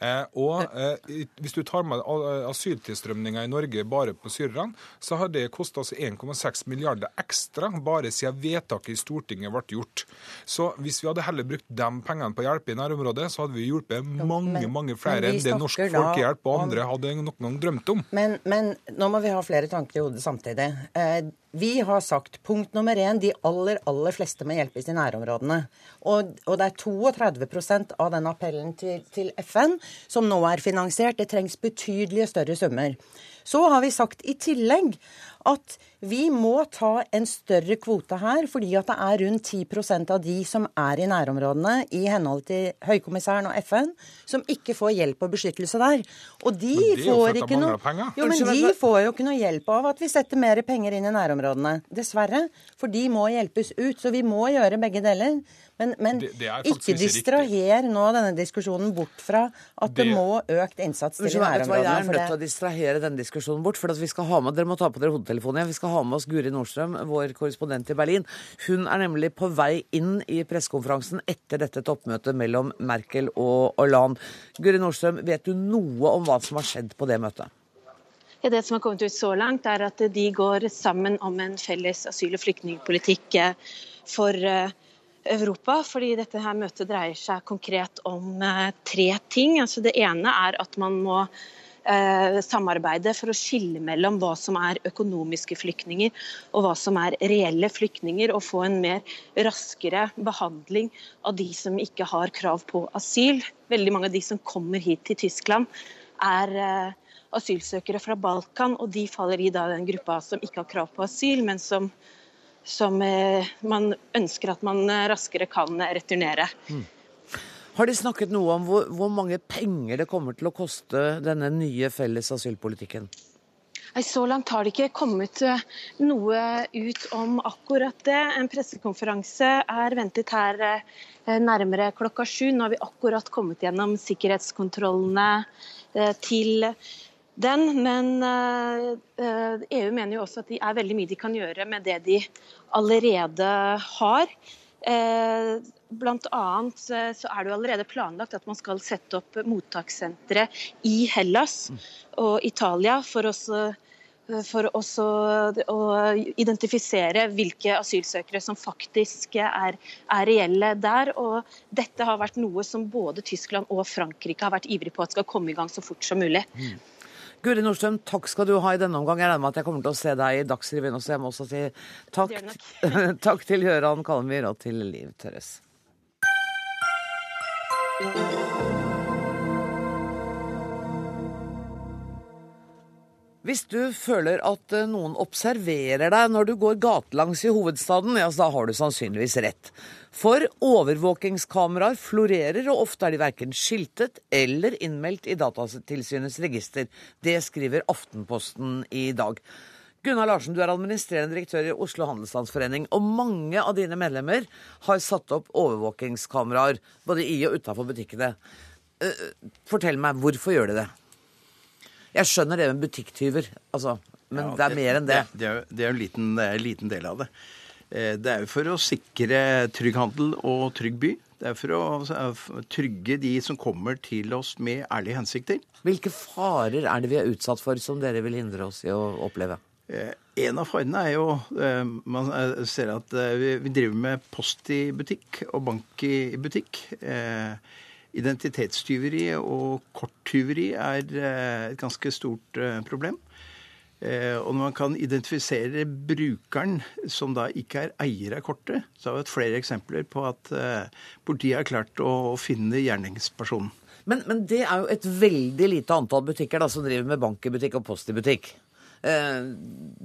Eh, og eh, hvis du tar med asyltilstrømninga i Norge bare på syrerne, så har det kosta altså 1,6 milliarder ekstra bare siden vedtaket i Stortinget ble gjort. Så hvis vi hadde heller brukt de pengene på å hjelpe i nærområdet, så hadde vi hjulpet mange, men, mange flere enn det Norsk Folkehjelp og andre hadde noen gang drømt om. Men, men, nå må vi ha flere tanker i hodet samtidig. Eh, vi har sagt punkt nummer én de aller aller fleste må hjelpes i nærområdene. Og, og det er 32% av den appellen til, til, FN som nå er finansiert. Det trengs betydelige større summer. Så har vi sagt i tillegg at vi må ta en større kvote her, fordi at det er rundt 10% av de som er i nærområdene, i henhold til Høykommissæren og FN, som ikke får hjelp og beskyttelse der. Og de får ikke noe Jo, men de får jo ikke noe hjelp av at vi setter mer penger inn i nærområdene. Dessverre. For de må hjelpes ut. Så vi må gjøre begge deler. Men, men det, det ikke distraher nå denne diskusjonen bort fra at det, det må økt innsats til nærområdene. Jeg er nødt til å distrahere denne diskusjonen bort. for vi skal ha med, Dere må ta på dere hodetelefonen. Vi skal ha med oss Guri Nordstrøm, vår korrespondent i Berlin. Hun er nemlig på vei inn i pressekonferansen etter dette toppmøtet mellom Merkel og Hollande. Guri Nordstrøm, vet du noe om hva som har skjedd på det møtet? Ja, det som har kommet ut så langt, er at de går sammen om en felles asyl- og flyktningpolitikk eh, for uh, Europa. fordi dette her møtet dreier seg konkret om eh, tre ting. Altså det ene er at man må eh, samarbeide for å skille mellom hva som er økonomiske flyktninger og hva som er reelle flyktninger, og få en mer raskere behandling av de som ikke har krav på asyl. Veldig mange av de som kommer hit til Tyskland er eh, asylsøkere fra Balkan, og de faller i den gruppa som ikke har krav på asyl, men som som eh, man ønsker at man eh, raskere kan returnere. Mm. Har de snakket noe om hvor, hvor, mange penger det kommer til å koste denne nye felles asylpolitikken? Så langt har det ikke kommet eh, noe ut om akkurat det. En pressekonferanse er ventet her nærmere klokka sju. Nå har vi akkurat kommet gjennom sikkerhetskontrollene til den. Men EU eh, eh, e mener jo også at det er veldig mye de kan gjøre med det de allerede har. Eh, blant annet så er det jo allerede planlagt at man skal sette opp mottakssentre i Hellas og Italia for oss for også å identifisere hvilke asylsøkere som faktisk er, er, reelle der. Og dette har vært noe som både Tyskland og Frankrike har vært ivrige på at skal komme i gang så fort som mulig. Mm. Guri Nordstrøm, takk skal du ha i denne omgang. Jeg regner med at jeg kommer til å se deg i Dagsrevyen også. Jeg må også si takk, takk til Gøran Kalmyr og til Liv Tørres. Hvis du føler at eh, noen observerer deg når du går gatelangs i hovedstaden, ja, så da har du sannsynligvis rett. For overvåkingskameraer florerer, og ofte er de verken skiltet eller innmeldt i Datatilsynets register. Det skriver Aftenposten i dag. Gunnar Larsen, du er administrerende direktør i Oslo Handelsstandsforening, og mange av dine medlemmer har satt opp overvåkingskameraer både i og utafor butikkene. Eh, fortell meg, hvorfor gjør de det? Jeg skjønner det med butikktyver, altså, men ja, det er mer enn det. Det, det, er, det er en liten, en liten del av det. Eh, det er jo for å sikre trygg handel og trygg by. Det er for å trygge de som kommer til oss med ærlige hensikter. Hvilke farer er det vi er utsatt for som dere vil hindre oss i å oppleve? Eh, en av farene er jo eh, Man ser at vi driver med post i butikk og bank i butikk. Identitetstyveri og korttyveri er et ganske stort problem. Og når man kan identifisere brukeren som da ikke er eier av kortet, så har vi hatt flere eksempler på at politiet har klart å finne gjerningspersonen. Men, men, det er jo et veldig lite antall butikker da, som driver med bank i butikk og post i butikk. Eh,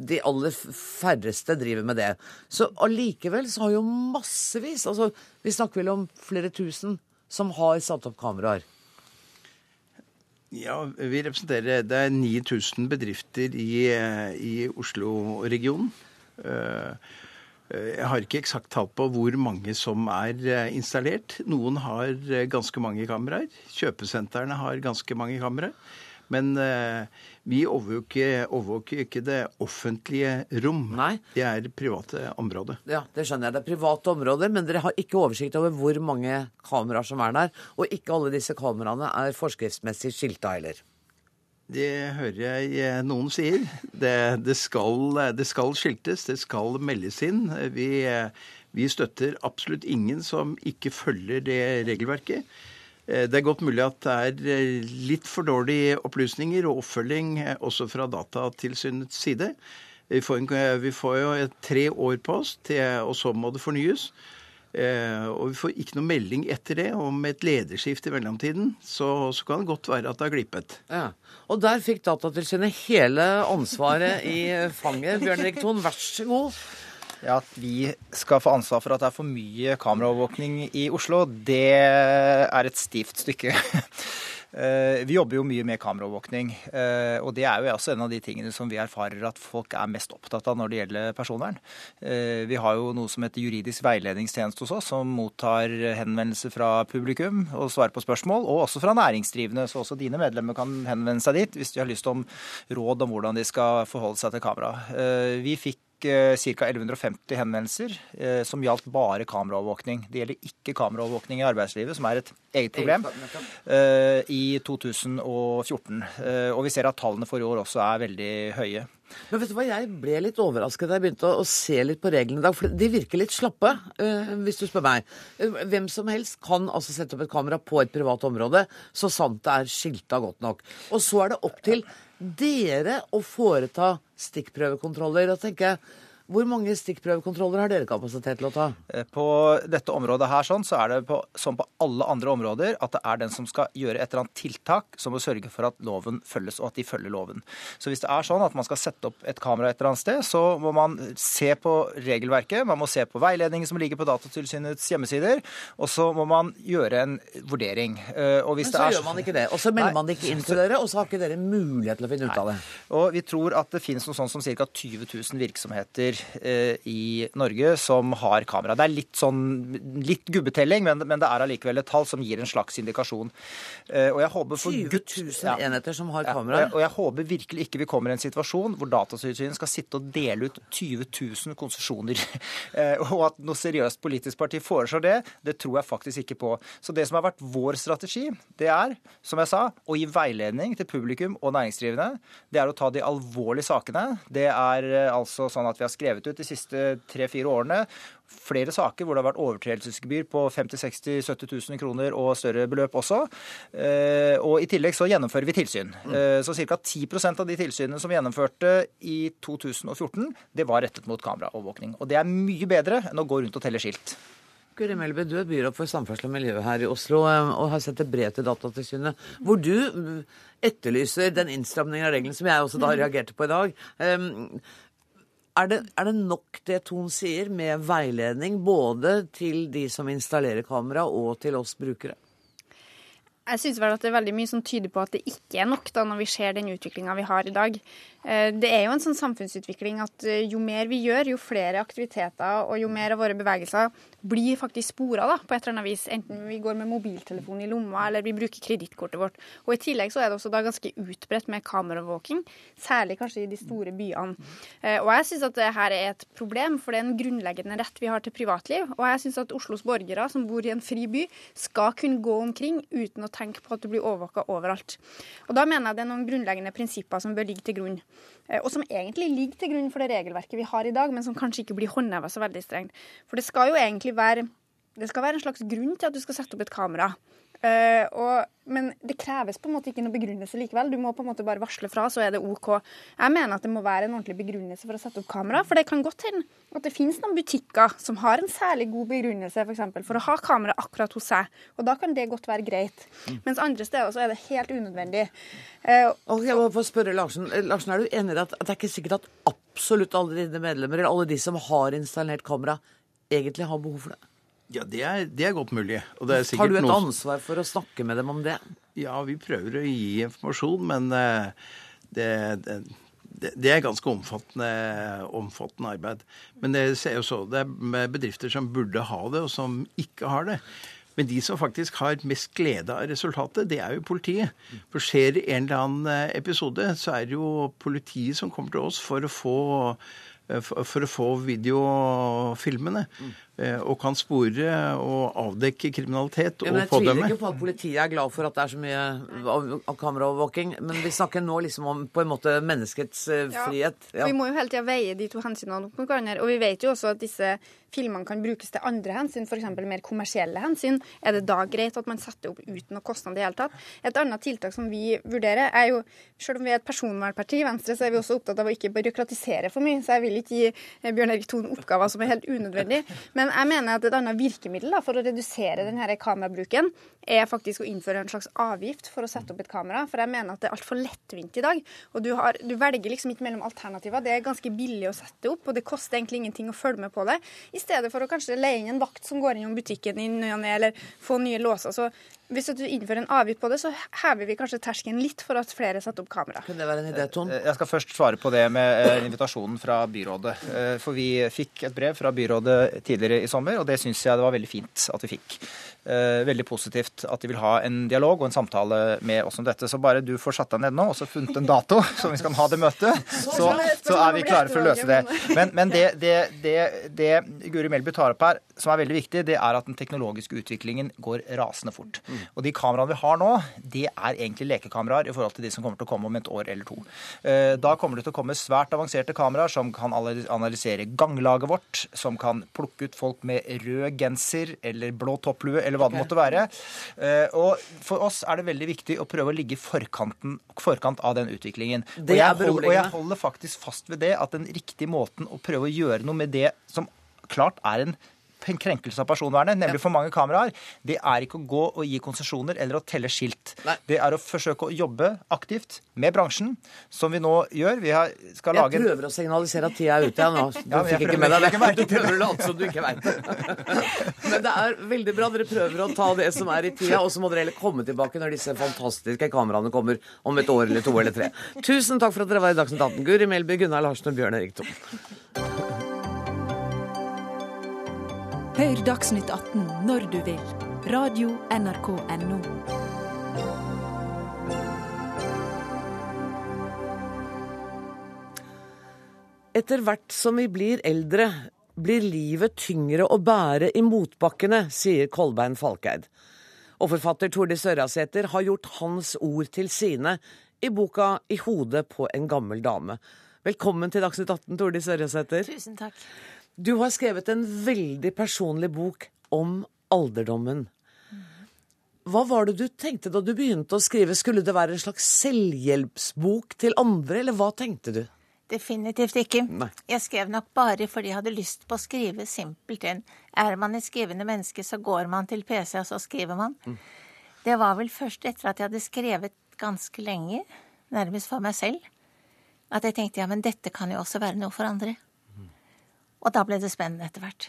de aller færreste driver med det. Så allikevel så har jo massevis altså Vi snakker vel om flere tusen som har satt opp kameraer. Ja, vi representerer Det er 9000 bedrifter i, i Oslo-regionen. Uh, Eh, jeg har ikke eksakt tall på hvor mange som er eh, installert. Noen har eh, ganske mange kameraer. Kjøpesentrene har ganske mange kameraer. Men vi overvåker, overvåker ikke det offentlige rom. Nei. Det er private områder. Ja, Det skjønner jeg. Det er private områder, men dere har ikke oversikt over hvor mange kameraer som er der. Og ikke alle disse kameraene er forskriftsmessig skilta heller. Det hører jeg eh, noen sier. Det, det, skal, det, skal, skiltes, det skal meldes inn. Vi, vi, støtter absolutt ingen som ikke følger det regelverket. Eh, det er godt mulig at det er eh, litt for dårlige opplysninger og oppfølging også fra Datatilsynets side. Vi får, vi får jo tre år på oss, til, og så må det fornyes. Eh, og vi får ikke noe melding etter det om et lederskift i mellomtiden. Så, så kan det godt være at det har glippet. Ja. Og der fikk Datatilsynet hele ansvaret i fanget. Bjørn Erik Thon, vær så god. Ja, At vi skal få ansvar for at det er for mye kameraovervåkning i Oslo, det er et stivt stykke. Eh, vi jobber jo mye med kameraovervåkning. Eh, og det er jo også en av de tingene som vi erfarer at folk er mest opptatt av når det gjelder personvern. Eh, vi har jo noe som heter juridisk veiledningstjeneste hos oss, som mottar henvendelser fra publikum og svarer på spørsmål, og også fra næringsdrivende. Så også dine medlemmer kan henvende seg dit hvis de har lyst om råd om hvordan de skal forholde seg til kamera. Vi fikk ca. 1150 henvendelser eh, som gjaldt bare kameraovervåkning. Det gjelder ikke kameraovervåkning i arbeidslivet, som er et eget problem, eh, i 2014. Eh, og vi ser at tallene for i år også er veldig høye. Men vet du hva, Jeg ble litt overrasket da jeg begynte å, se litt på reglene i dag. For de virker litt slappe, hvis du spør meg. hvem som helst kan altså sette opp et kamera på et privat område, så sant det er skilta godt nok. Og så er det opp til dere å foreta stikkprøvekontroller. Og tenker jeg, hvor mange stikkprøvekontroller har dere kapasitet til å ta? Eh, på dette området her sånn, så er det på, som på alle andre områder at det er den som skal gjøre et eller annet tiltak som må sørge for at loven følges, og at de følger loven. Så hvis det er sånn at man skal sette opp et kamera et eller annet sted, så må man se på regelverket, man må se på veiledningen som ligger på Datatilsynets hjemmesider, og så må man gjøre en vurdering. Eh, Men så gjør man ikke det. Og så melder Nei. man det ikke inn til dere, og så har ikke dere mulighet til å finne ut av det. Og vi tror at det finnes noe sånn som ca. 20 000 virksomheter Eh, i Norge som har kamera. Det er litt sånn litt gubbetelling, men, men det er allikevel et tall som gir en slags indikasjon. Eh, og jeg håper for 20 000 ja, enheter som har kamera? Ja, og, jeg, håper virkelig ikke vi kommer i en situasjon hvor Datatilsynet skal sitte og dele ut 20 000 konsesjoner. Eh, og at noe seriøst politisk parti foreslår det, det tror jeg faktisk ikke på. Så det som har vært vår strategi, det er, som jeg sa, å gi veiledning til publikum og næringsdrivende. Det er å ta de alvorlige sakene. Det er altså sånn at vi har skrevet ut de siste tre-fire årene flere saker hvor det har vært overtredelsesgebyr på 50 60 70 000 kroner og større beløp også. Eh, og i tillegg så gjennomfører vi tilsyn. Mm. Eh, så ca. 10% av de tilsynene som vi gjennomførte i 2014, det var rettet mot kameraovervåkning. Og det er mye bedre enn å gå rundt og telle skilt. Guri Melby, du er byråd for samferdsel og miljø her i Oslo eh, og har sendt et brev til Datatilsynet hvor du etterlyser den innstramningen av reglene som jeg også da mm. reagerte på i dag. Er det, er det, nok det Ton sier, med veiledning både til de som installerer kamera, og til oss brukere? Jeg syns vel at det er veldig mye som tyder på at det ikke er nok, da, når vi ser den utviklinga vi har i dag. Eh, det er jo en sånn samfunnsutvikling at eh, jo mer vi gjør, jo flere aktiviteter og jo mer av våre bevegelser blir faktisk spora på et eller annet vis. Enten vi går med mobiltelefon i lomma eller vi bruker kredittkortet vårt. Og I tillegg så er det også da ganske utbredt med kameravåking, særlig kanskje i de store byene. Eh, og jeg syns at det her er et problem, for det er en grunnleggende rett vi har til privatliv. Og jeg syns at Oslos borgere som bor i en fri by, skal kunne gå omkring uten å tenke på at du blir overvåka overalt. Og Da mener jeg det er noen grunnleggende prinsipper som bør ligge til grunn. Eh, og som egentlig ligger til grunn for det regelverket vi har i dag, men som kanskje ikke blir håndheva så veldig strengt. For det skal jo egentlig være det skal være en slags grunn til at du skal sette opp et kamera. Uh, og, men det kreves på en måte ikke noe begrunnelse likevel. Du må på en måte bare varsle fra, så er det OK. Jeg mener at det må være en ordentlig begrunnelse for å sette opp kamera. For det kan godt hende at det finnes noen butikker som har en særlig god begrunnelse for, eksempel, for å ha kamera akkurat hos seg. Og da kan det godt være greit. Mm. Mens andre steder så er det helt unødvendig. Uh, og jeg må få spørre Larsen. Larsen, er du enig i at det er ikke sikkert at absolutt alle dine medlemmer, eller alle de som har installert kamera, egentlig har behov for det? Ja, det er, det er godt mulig. Er Har du et noe... ansvar for å snakke med dem om det? Ja, vi prøver å gi informasjon, men eh, det, det, det er ganske omfattende, omfattende, arbeid. Men det ser jo så, det er bedrifter som burde ha det, og som ikke har det. Men de som faktisk har mest glede av resultatet, det er jo politiet. For skjer det en eller annen eh, episode, så er det jo politiet som kommer til oss for å få for, for å få videofilmene. Mm. Eh, og kan spore og avdekke kriminalitet ja, og pådømme. Jeg tviler ikke på at politiet er glad for at det er så mye kameraovervåking, men vi snakker nå liksom om på en måte menneskets uh, frihet. Ja. Vi må jo hele tida veie de to hensynene opp mot hverandre. Og vi vet jo også at disse filmene kan brukes til andre hensyn, f.eks. mer kommersielle hensyn. Er det da greit at man setter opp uten noe kostnad i det hele tatt? Et annet tiltak som vi vurderer, er jo Selv om vi er et personvernparti i Venstre, så er vi også opptatt av å ikke byråkratisere for mye. Så jeg vil ikke gi eh, Bjørn Erik Thon oppgaver som er helt unødvendige. Men men jeg mener at et annet virkemiddel da, for å redusere denne kamerabruken, er faktisk å innføre en slags avgift for å sette opp et kamera. For jeg mener at det er altfor lettvint i dag. Og du, har, du, velger liksom ikke mellom alternativer. Det er ganske billig å sette opp, og det koster egentlig ingenting å følge med på det. I stedet for å kanskje leie inn en vakt som går innom butikken i ny og ne, eller få nye låser. Så hvis du innfører en avgift på det, så hever vi kanskje terskelen litt for at flere setter opp kamera. Kunne det være en idé, Ton? Jeg skal først svare på det med eh, invitasjonen fra byrådet. Eh, for vi fikk et brev fra byrådet tidligere i sommer, og det syns jeg det var veldig fint at vi fikk. Eh, veldig positivt at de vil ha en dialog og en samtale med oss om dette. Så bare du får satt deg ned nå og så funnet en dato som vi skal ha det møtet, så, så er vi klare for å løse det. Men, men det, det, det, det, Guri Melby tar opp her, som er veldig viktig, det er at den teknologiske utviklingen går rasende fort. Og de kameraene vi har nå, det er egentlig lekekameraer i forhold til de som kommer til å komme om et år eller to. Eh, da kommer det til å komme svært avanserte kameraer som kan analysere ganglaget vårt, som kan plukke ut folk med rød genser eller blå topplue. eller hva det måtte være. Eh, og For oss er det veldig viktig å prøve å ligge i forkant av den utviklingen. Og jeg, holder, og jeg holder faktisk fast ved det at den riktige måten å prøve å gjøre noe med det som klart er en krenkelse av personvernet, nemlig for mange kameraer, det er ikke å gå og gi konsesjoner eller å telle skilt. Nei. Det er å forsøke å jobbe aktivt med bransjen, som vi nå gjør. Vi har, skal lage Jeg prøver å signalisere at tida er ute, jeg nå. Du ja, fikk ikke med deg det. Du prøver å late som du ikke veit det. Men det er veldig bra. Dere prøver å ta det som er i tida, og så må dere heller komme tilbake når disse fantastiske kameraene kommer om et år eller to eller tre. Tusen takk for at dere var i Dagsnytt 18. Guri Melby, Gunnar Larsen og Bjørn Erik Thon. Hør Dagsnytt 18 når du vil. Radio NRK Radio.nrk.no. Etter hvert som vi blir eldre, blir livet tyngre å bære i motbakkene, sier Kolbein Falkeid. Og forfatter Tordis Ørjasæter har gjort hans ord til sine i boka 'I hodet på en gammel dame'. Velkommen til Dagsnytt 18, Tordis Ørjasæter. Tusen takk. Du har skrevet en veldig personlig bok om alderdommen. Hva var det du tenkte da du begynte å skrive? Skulle det være en slags selvhjelpsbok til andre, eller hva tenkte du? Definitivt ikke. Nei. Jeg skrev nok bare fordi jeg hadde lyst på å skrive simpelthen. Er man et skrivende menneske, så går man til PC, og så skriver man. Mm. Det var vel først etter at jeg hadde skrevet ganske lenge, nærmest for meg selv, at jeg tenkte ja, men dette kan jo også være noe for andre. Og da ble det spennende etter hvert.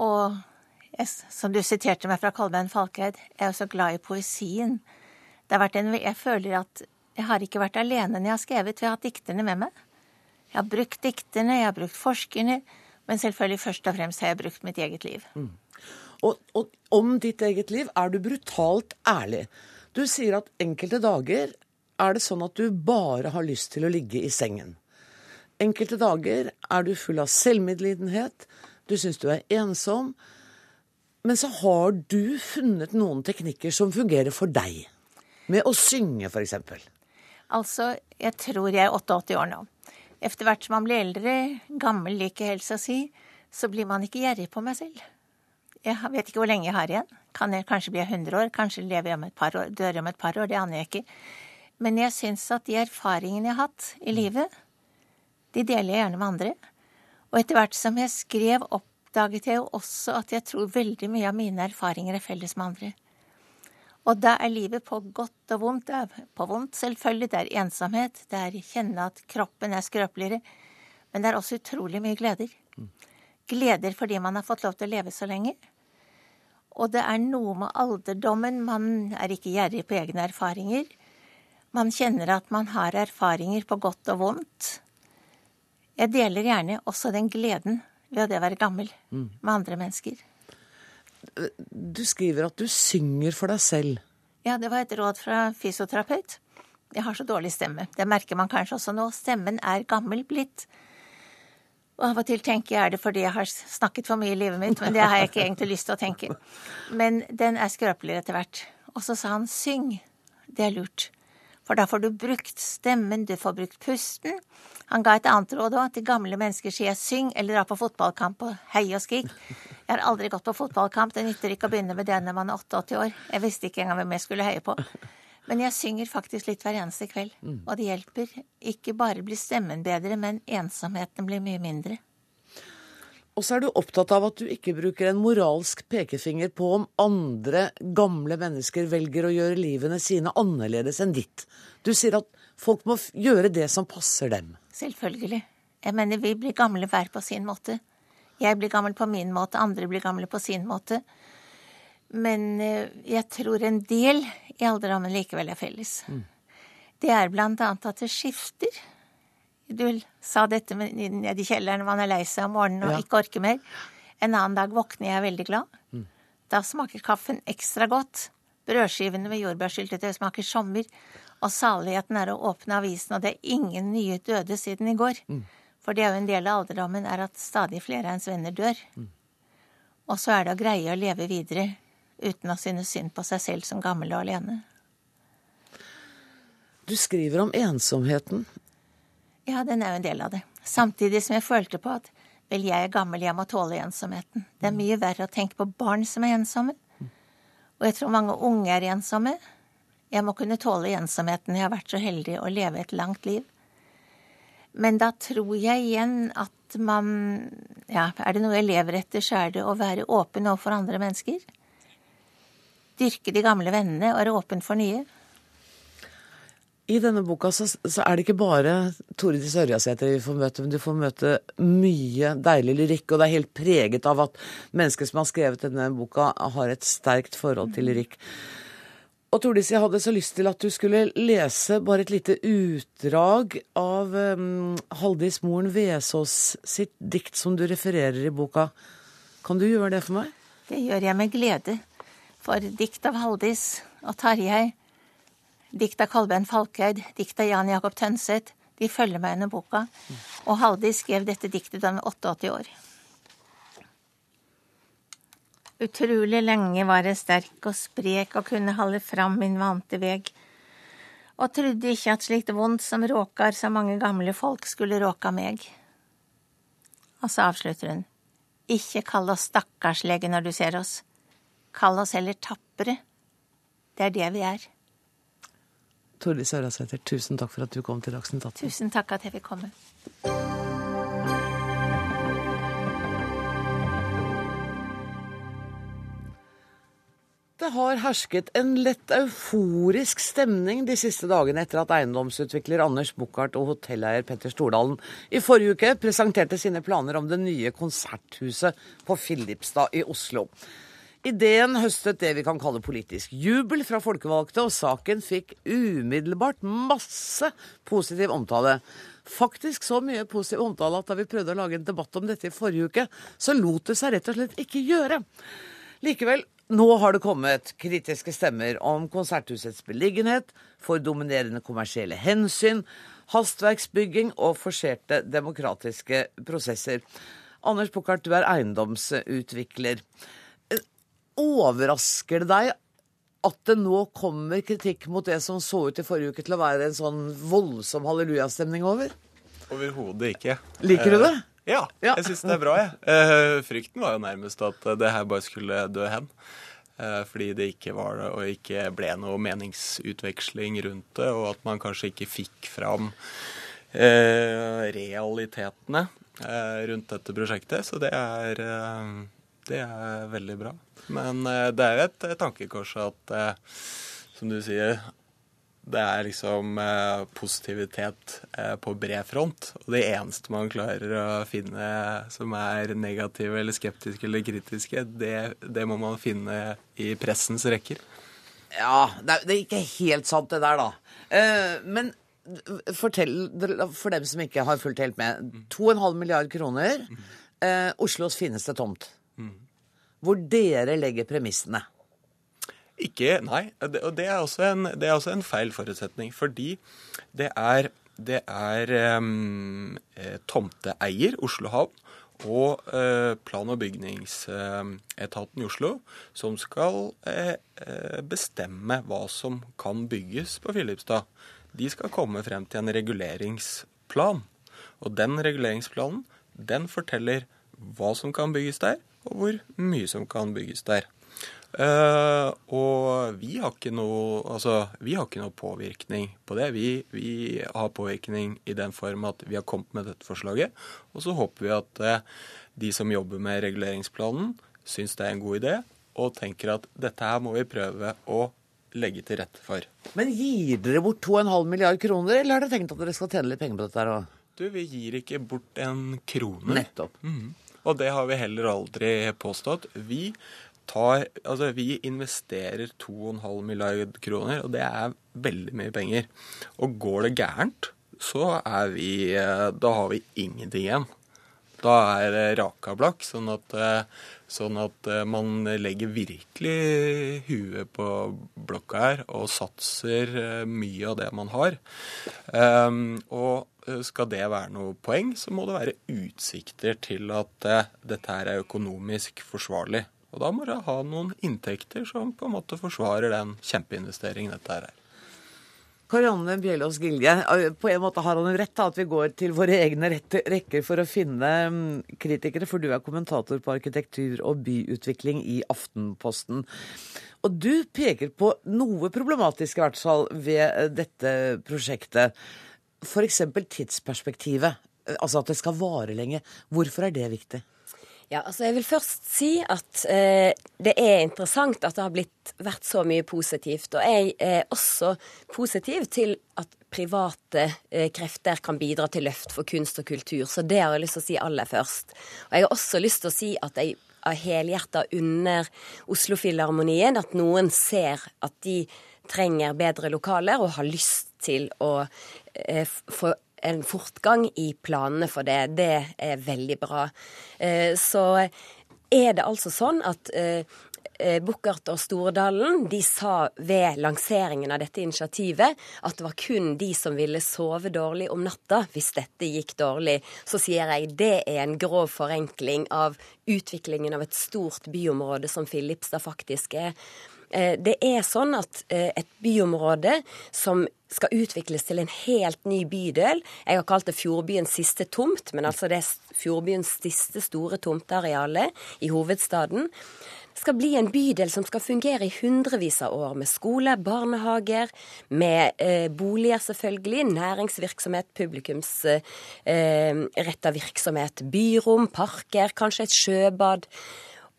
Og jeg, som du siterte meg fra Kolbein Falkeid, jeg er jo så glad i poesien. Det har vært en, jeg føler at jeg har ikke vært alene når jeg har skrevet, vi har hatt dikterne med meg. Jeg har brukt dikterne, jeg har brukt forskerne, men selvfølgelig først og fremst har jeg brukt mitt eget liv. Mm. Og, og, om ditt eget liv er du brutalt ærlig. Du sier at enkelte dager er det sånn at du bare har lyst til å ligge i sengen. Enkelte dager er du full av selvmedlidenhet, du syns du er ensom. Men så har du funnet noen teknikker som fungerer for deg. Med å synge, f.eks. Altså, jeg tror jeg er 88 år nå. Etter hvert som man blir eldre, gammel liker helst å si, så blir man ikke gjerrig på meg selv. Jeg vet ikke hvor lenge jeg har igjen. Kan jeg kanskje bli 100 år, kanskje lever jeg om et par år, dør jeg om et par år, det aner jeg ikke. Men jeg syns at de erfaringene jeg har hatt i livet, de deler jeg gjerne med andre. Og etter hvert som jeg skrev, oppdaget jeg jo også at jeg tror veldig mye av mine erfaringer er felles med andre. Og da er livet på godt og vondt. Det er på vondt, selvfølgelig. Det er ensomhet. Det er kjenne at kroppen er skrøpeligere. Men det er også utrolig mye gleder. Gleder fordi man har fått lov til å leve så lenge. Og det er noe med alderdommen. Man er ikke gjerrig på egne erfaringer. Man kjenner at man har erfaringer på godt og vondt. Jeg deler gjerne også den gleden ved det å være gammel med andre mennesker. Du skriver at du synger for deg selv. Ja, det var et råd fra fysioterapeut. Jeg har så dårlig stemme. Det merker man kanskje også nå. Stemmen er gammel blitt. Og av og til tenker jeg er det fordi jeg har snakket for mye i livet mitt, men det har jeg ikke egentlig lyst til å tenke. Men den er skrøpeligere etter hvert. Og så sa han syng. Det er lurt. For da får du brukt stemmen, du får brukt pusten. Han ga et annet råd òg. Til gamle mennesker sier jeg syng eller dra på fotballkamp og hei og skrik. Jeg har aldri gått på fotballkamp. Det nytter ikke å begynne med det når man er 88 år. Jeg visste ikke engang hvem jeg skulle heie på. Men jeg synger faktisk litt hver eneste kveld. Og det hjelper. Ikke bare blir stemmen bedre, men ensomheten blir mye mindre. Og så er du opptatt av at du ikke bruker en moralsk pekefinger på om andre gamle mennesker velger å gjøre livene sine annerledes enn ditt. Du sier at folk må gjøre det som passer dem. Selvfølgelig. Jeg mener vi blir gamle hver på sin måte. Jeg blir gammel på min måte, andre blir gamle på sin måte. Men jeg tror en del i alderdommen likevel er felles. Mm. Det er blant annet at det skifter. Du sa dette nede i kjelleren man er lei seg om morgenen og ja. ikke orker mer. En annen dag våkner jeg veldig glad. Mm. Da smaker kaffen ekstra godt. Brødskivene med jordbærsyltetøy smaker sommer. Og saligheten er å åpne avisen, og det er ingen nye døde siden i går. Mm. For det er jo en del av alderdommen er at stadig flere av ens venner dør. Mm. Og så er det å greie å leve videre uten å synes synd på seg selv som gammel og alene. Du skriver om ensomheten. Ja, den er jo en del av det. Samtidig som jeg følte på at vel, jeg er gammel, jeg må tåle ensomheten. Det er mye verre å tenke på barn som er ensomme. Og jeg tror mange unge er ensomme. Jeg må kunne tåle ensomheten. Jeg har vært så heldig å leve et langt liv. Men da tror jeg igjen at man Ja, er det noe jeg lever etter, så er det å være åpen overfor andre mennesker. Dyrke de gamle vennene og være åpen for nye. I denne boka så, så, er det ikke bare Tordis Ørjasæter vi får møte, men du får møte mye deilig lyrikk. Og det er helt preget av at mennesker som har skrevet denne boka, har et sterkt forhold til lyrikk. Og Tordis, jeg hadde så lyst til at du skulle lese bare et lite utdrag av um, Haldis Moren Vesaas sitt dikt som du refererer i boka. Kan du gjøre det for meg? Det gjør jeg med glede. For dikt av Haldis og Tarjei, dikt av Kolbein Falkeid, Jan Jakob Tønseth, de følger meg under boka. Og Haldis skrev dette diktet da hun var 88 år. Utrolig lenge var jeg sterk og sprek og kunne holde fram min vante veg, og trodde ikke at slikt vondt som råkar så mange gamle folk skulle råka meg. Og så avslutter hun. Ikke kall oss stakkarslege når du ser oss. Kall oss heller tappere. Det er det vi er. Tordis Ørasæter, tusen takk for at du kom til Dagsnytt 18. Tusen takk at jeg fikk komme. Det har hersket en lett euforisk stemning de siste dagene etter at eiendomsutvikler Anders Buchardt og hotelleier Petter Stordalen i forrige uke presenterte sine planer om det nye konserthuset på Filipstad i Oslo. Ideen høstet det vi kan kalle politisk jubel fra folkevalgte, og saken fikk umiddelbart masse positiv omtale. Faktisk så mye positiv omtale at da vi prøvde å lage en debatt om dette i forrige uke, så lot det seg rett og slett ikke gjøre. Likevel nå har det kommet kritiske stemmer om konserthusets beliggenhet, for dominerende kommersielle hensyn, hastverksbygging og forserte demokratiske prosesser. Anders Buchardt, du er eiendomsutvikler. Overrasker det deg at det nå kommer kritikk mot det som så ut i forrige uke til å være en sånn voldsom hallelujastemning over? Overhodet ikke. Liker du det? Eh, ja, jeg syns det er bra, jeg. Eh, frykten var jo nærmest at det her bare skulle dø hen. Eh, fordi det ikke var det, og ikke ble noe meningsutveksling rundt det, og at man kanskje ikke fikk fram eh, realitetene eh, rundt dette prosjektet. Så det er, eh, det er veldig bra. Men det er jo et tankekors at, som du sier, det er liksom eh, positivitet eh, på bred front. Og det eneste man klarer å finne som er negative eller skeptiske eller kritiske, det, det må man finne i pressens rekker. Ja, det er, det er ikke helt sant det der, da. Eh, men fortell for dem som ikke har fulgt helt med. 2,5 milliard kroner. Eh, Oslos fineste tomt. Mm. Hvor dere legger premissene. Ikke, nei. Og det er en, er også en feil forutsetning. Fordi det er, det er um, tomteeier, Oslo havn, og uh, plan- og bygningsetaten i Oslo som skal uh, bestemme hva som kan bygges på Filipstad. De skal komme frem til en reguleringsplan. Og den reguleringsplanen den forteller hva som kan bygges der, og hvor mye som kan bygges der. Uh, og vi har, ikke noe, altså, vi har ikke noe påvirkning på det. Vi, vi, har påvirkning i den form at vi har kommet med dette forslaget. Og så håper vi at uh, de som jobber med reguleringsplanen, syns det er en god idé, og tenker at dette her må vi prøve å legge til rette for. Men gir dere bort 2,5 milliard kroner, eller har dere tenkt at dere skal tjene litt penger på dette her òg? Du, vi gir ikke bort en krone. Nettopp. Mm. Og det har vi heller aldri påstått. Vi tar Altså, vi investerer 2,5 milliard kroner, og det er veldig mye penger. Og går det gærent, så er vi Da har vi ingenting igjen. Da er det raka blakk, sånn at, sånn at man legger virkelig huet på blokka her og satser mye av det man har. Um, og skal det være noe poeng, så må det være utsikter til at dette her er økonomisk forsvarlig. Og da må du ha noen inntekter som på en måte forsvarer den kjempeinvesteringen dette her er. Karianne Bjelås Gilje, på en måte har han jo rett da, at vi går til våre egne rekker for å finne mm, kritikere, for du er kommentator på arkitektur og byutvikling i Aftenposten. Og du peker på noe problematisk i hvert fall ved dette prosjektet. F.eks. tidsperspektivet. Altså at det skal vare lenge. Hvorfor er det viktig? Ja, altså Jeg vil først si at eh, det er interessant at det har blitt, vært så mye positivt. Og jeg er også positiv til at private eh, krefter kan bidra til løft for kunst og kultur. Så det har jeg lyst til å si aller først. Og jeg har også lyst til å si at jeg av helhjerta under Oslofilharmonien. At noen ser at de trenger bedre lokaler og har lyst til å eh, få en fortgang i planene for det. Det er veldig bra. Eh, så er det altså sånn at eh, eh, Bukkert og Stordalen de sa ved lanseringen av dette initiativet at det var kun de som ville sove dårlig om natta hvis dette gikk dårlig. Så sier jeg det er en grov forenkling av utviklingen av et stort byområde som Filipstad faktisk er. Det er sånn at et byområde som skal utvikles til en helt ny bydel. Jeg har kalt det Fjordbyens siste tomt, men altså det er Fjordbyens siste store tomteareale i hovedstaden. Skal bli en bydel som skal fungere i hundrevis av år, med skole, barnehager, med eh, boliger selvfølgelig, næringsvirksomhet, publikumsretta eh, virksomhet, byrom, parker, kanskje et sjøbad.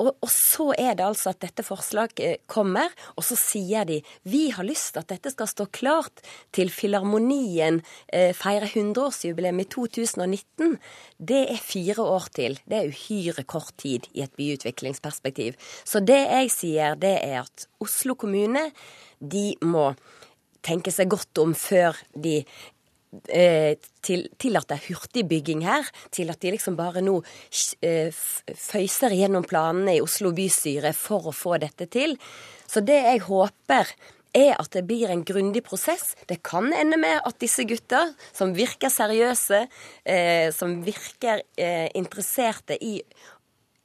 Og, og, så er det altså at dette forslaget eh, kommer, og så sier de vi har lyst til at dette skal stå klart til Filharmonien eh, feirer 100-årsjubileum i 2019. Det er fire år til. Det er uhyre kort tid i et byutviklingsperspektiv. Så det jeg sier, det er at Oslo kommune, de må tenke seg godt om før de Eh, til, tillater er hurtigbygging her, til at de liksom bare nå eh, føyser gjennom planene i Oslo bystyre for å få dette til. Så det jeg håper er at det blir en grundig prosess. Det kan ende med at disse gutta, som virker seriøse, eh, som virker eh, interesserte i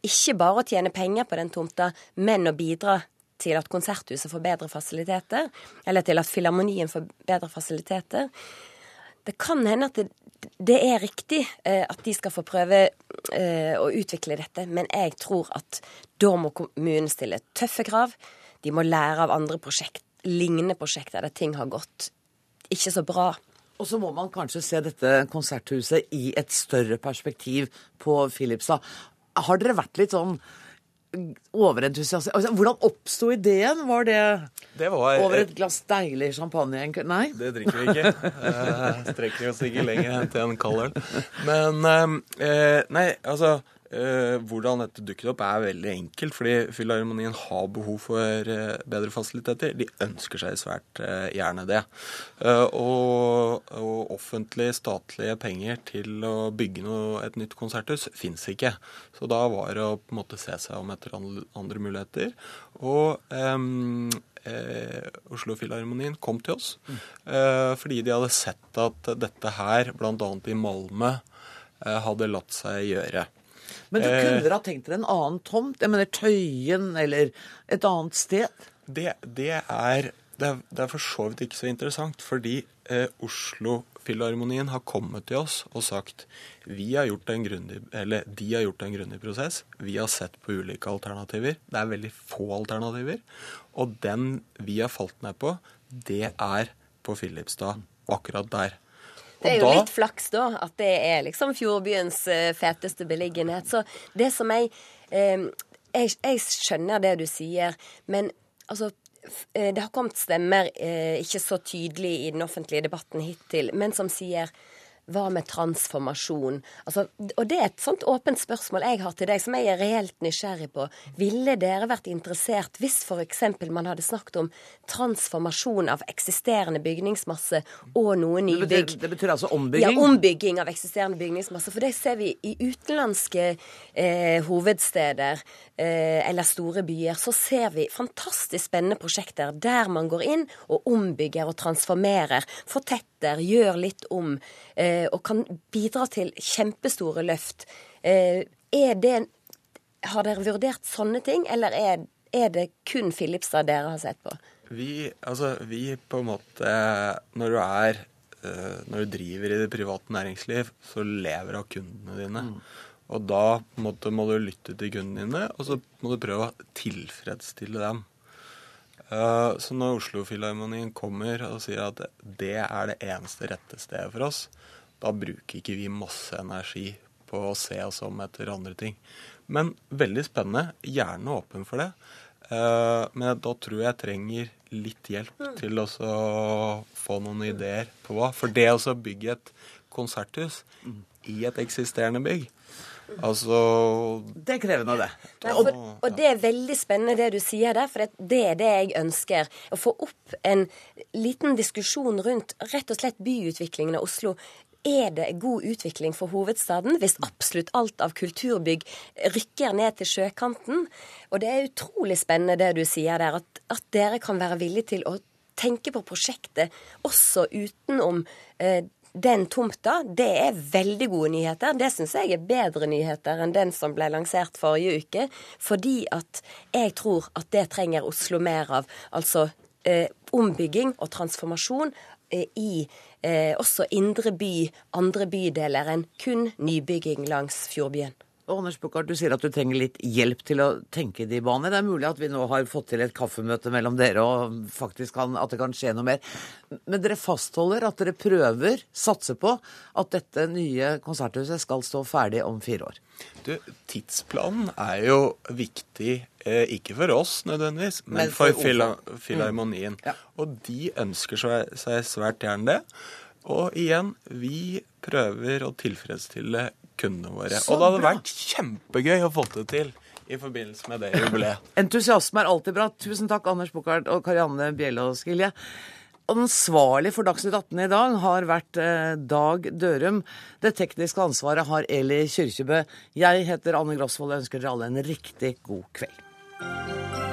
ikke bare å tjene penger på den tomta, men å bidra til at Konserthuset får bedre fasiliteter, eller til at Filharmonien får bedre fasiliteter. Det kan hende at det, det er riktig eh, at de skal få prøve eh, å utvikle dette, men jeg tror at da må kommunen stille tøffe krav. De må lære av andre prosjekt, lignende prosjekter der ting har gått ikke så bra. Og så må man kanskje se dette konserthuset i et større perspektiv på Filipstad. Har dere vært litt sånn overentusiastisk altså, Hvordan oppsto ideen? Var det, det var, over et glass deilig champagne? Nei? Det drikker vi ikke. Uh, strekker oss ikke lenger enn til en kald øl. Men uh, Nei, altså hvordan dette dukket opp, er veldig enkelt. Fordi Filharmonien har behov for uh, bedre fasiliteter. De ønsker seg svært uh, gjerne det. Og, og, offentlige, statlige penger til å bygge noe, et nytt konserthus fins ikke. Så da var det å på en måte se seg om etter andre muligheter. Og um, Oslo Filharmonien kom til oss fordi de hadde sett at dette her, bl.a. i Malmö, hadde latt seg gjøre. Men du kunne dere ha tenkt dere en annen tomt? Jeg mener Tøyen eller et annet sted? Det, det, er, det, er, det er, for så vidt ikke så interessant, fordi eh, Oslo Filharmonien har kommet til oss og sagt vi har gjort en grundig, eller de har gjort en grundig prosess. Vi har sett på ulike alternativer. Det er veldig få alternativer. Og den vi har falt ned på, det er på Filipstad. Akkurat der. Det er jo litt flaks, da, at det er liksom Fjordbyens uh, feteste beliggenhet. Så det som jeg, eh, jeg Jeg skjønner det du sier, men altså eh, det har kommet stemmer, ikke så tydelig i den offentlige debatten hittil, men som sier hva med transformasjon? Altså, og det er et sånt åpent spørsmål jeg har til deg, som jeg er reelt nysgjerrig på. Ville dere vært interessert hvis f.eks. man hadde snakket om transformasjon av eksisterende bygningsmasse og noe nybygg? Det betyr, det betyr altså ombygging? Ja, ombygging av eksisterende bygningsmasse. For det ser vi i utenlandske eh, hovedsteder eh, eller store byer. Så ser vi fantastisk spennende prosjekter der man går inn og ombygger og transformerer. Fortetter, gjør litt om. Eh, og kan bidra til kjempestore løft. Eh, er det Har dere vurdert sånne ting, eller er, er det kun Filipstad dere har sett på? Vi, altså, vi på en måte Når du er eh, Når du driver i det private næringsliv, så lever av kundene dine. Mm. Og da måte, må du lytte til kundene dine, og så må du prøve å tilfredsstille dem. Så når Oslo-filharmonien kommer og sier at det er det eneste rette stedet for oss, da bruker ikke vi masse energi på å se oss om etter andre ting. Men veldig spennende. Gjerne åpen for det. Eh, men da tror jeg jeg trenger litt hjelp mm. til å få noen ideer på hva. For det å bygge et konserthus mm. i et eksisterende bygg Altså Det er krevende, det. Nei, for, og det er veldig spennende det du sier der, for det er det jeg ønsker. Å få opp en liten diskusjon rundt rett og slett byutviklingen av Oslo er det god utvikling for hovedstaden hvis absolutt alt av kulturbygg rykker ned til sjøkanten? Og det er utrolig spennende det du sier der, at, at dere kan være villige til å tenke på prosjektet også utenom eh, den tomta, det er veldig gode nyheter. Det syns jeg er bedre nyheter enn den som ble lansert forrige uke. Fordi at jeg tror at det trenger Oslo mer av. Altså eh, ombygging og transformasjon eh, i eh, også indre by, andre bydeler enn kun nybygging langs fjordbyen. Og Anders Bukkart, du sier at du trenger litt hjelp til å tenke de banene. Det er mulig at vi nå har fått til et kaffemøte mellom dere, og faktisk kan, at det kan skje noe mer. Men dere fastholder at dere prøver, satser på, at dette nye konserthuset skal stå ferdig om fire år? Du, tidsplanen er jo viktig, eh, ikke for oss nødvendigvis, men, men for, for Filharmonien. Mm. Ja. Og de ønsker seg, svært gjerne det. Og igjen, vi prøver å tilfredsstille kundene våre. Så og det hadde bra. vært kjempegøy å få det til i forbindelse med det jubileet. Entusiasme er alltid bra. Tusen takk, Anders Bukkart og Karianne Bjellås Gilje. Ansvarlig for Dagsnytt 18 i dag har vært eh, Dag Dørum. Det tekniske ansvaret har Eli Kyrkjebø. Jeg heter Anne Grosvold og ønsker dere alle en riktig god kveld.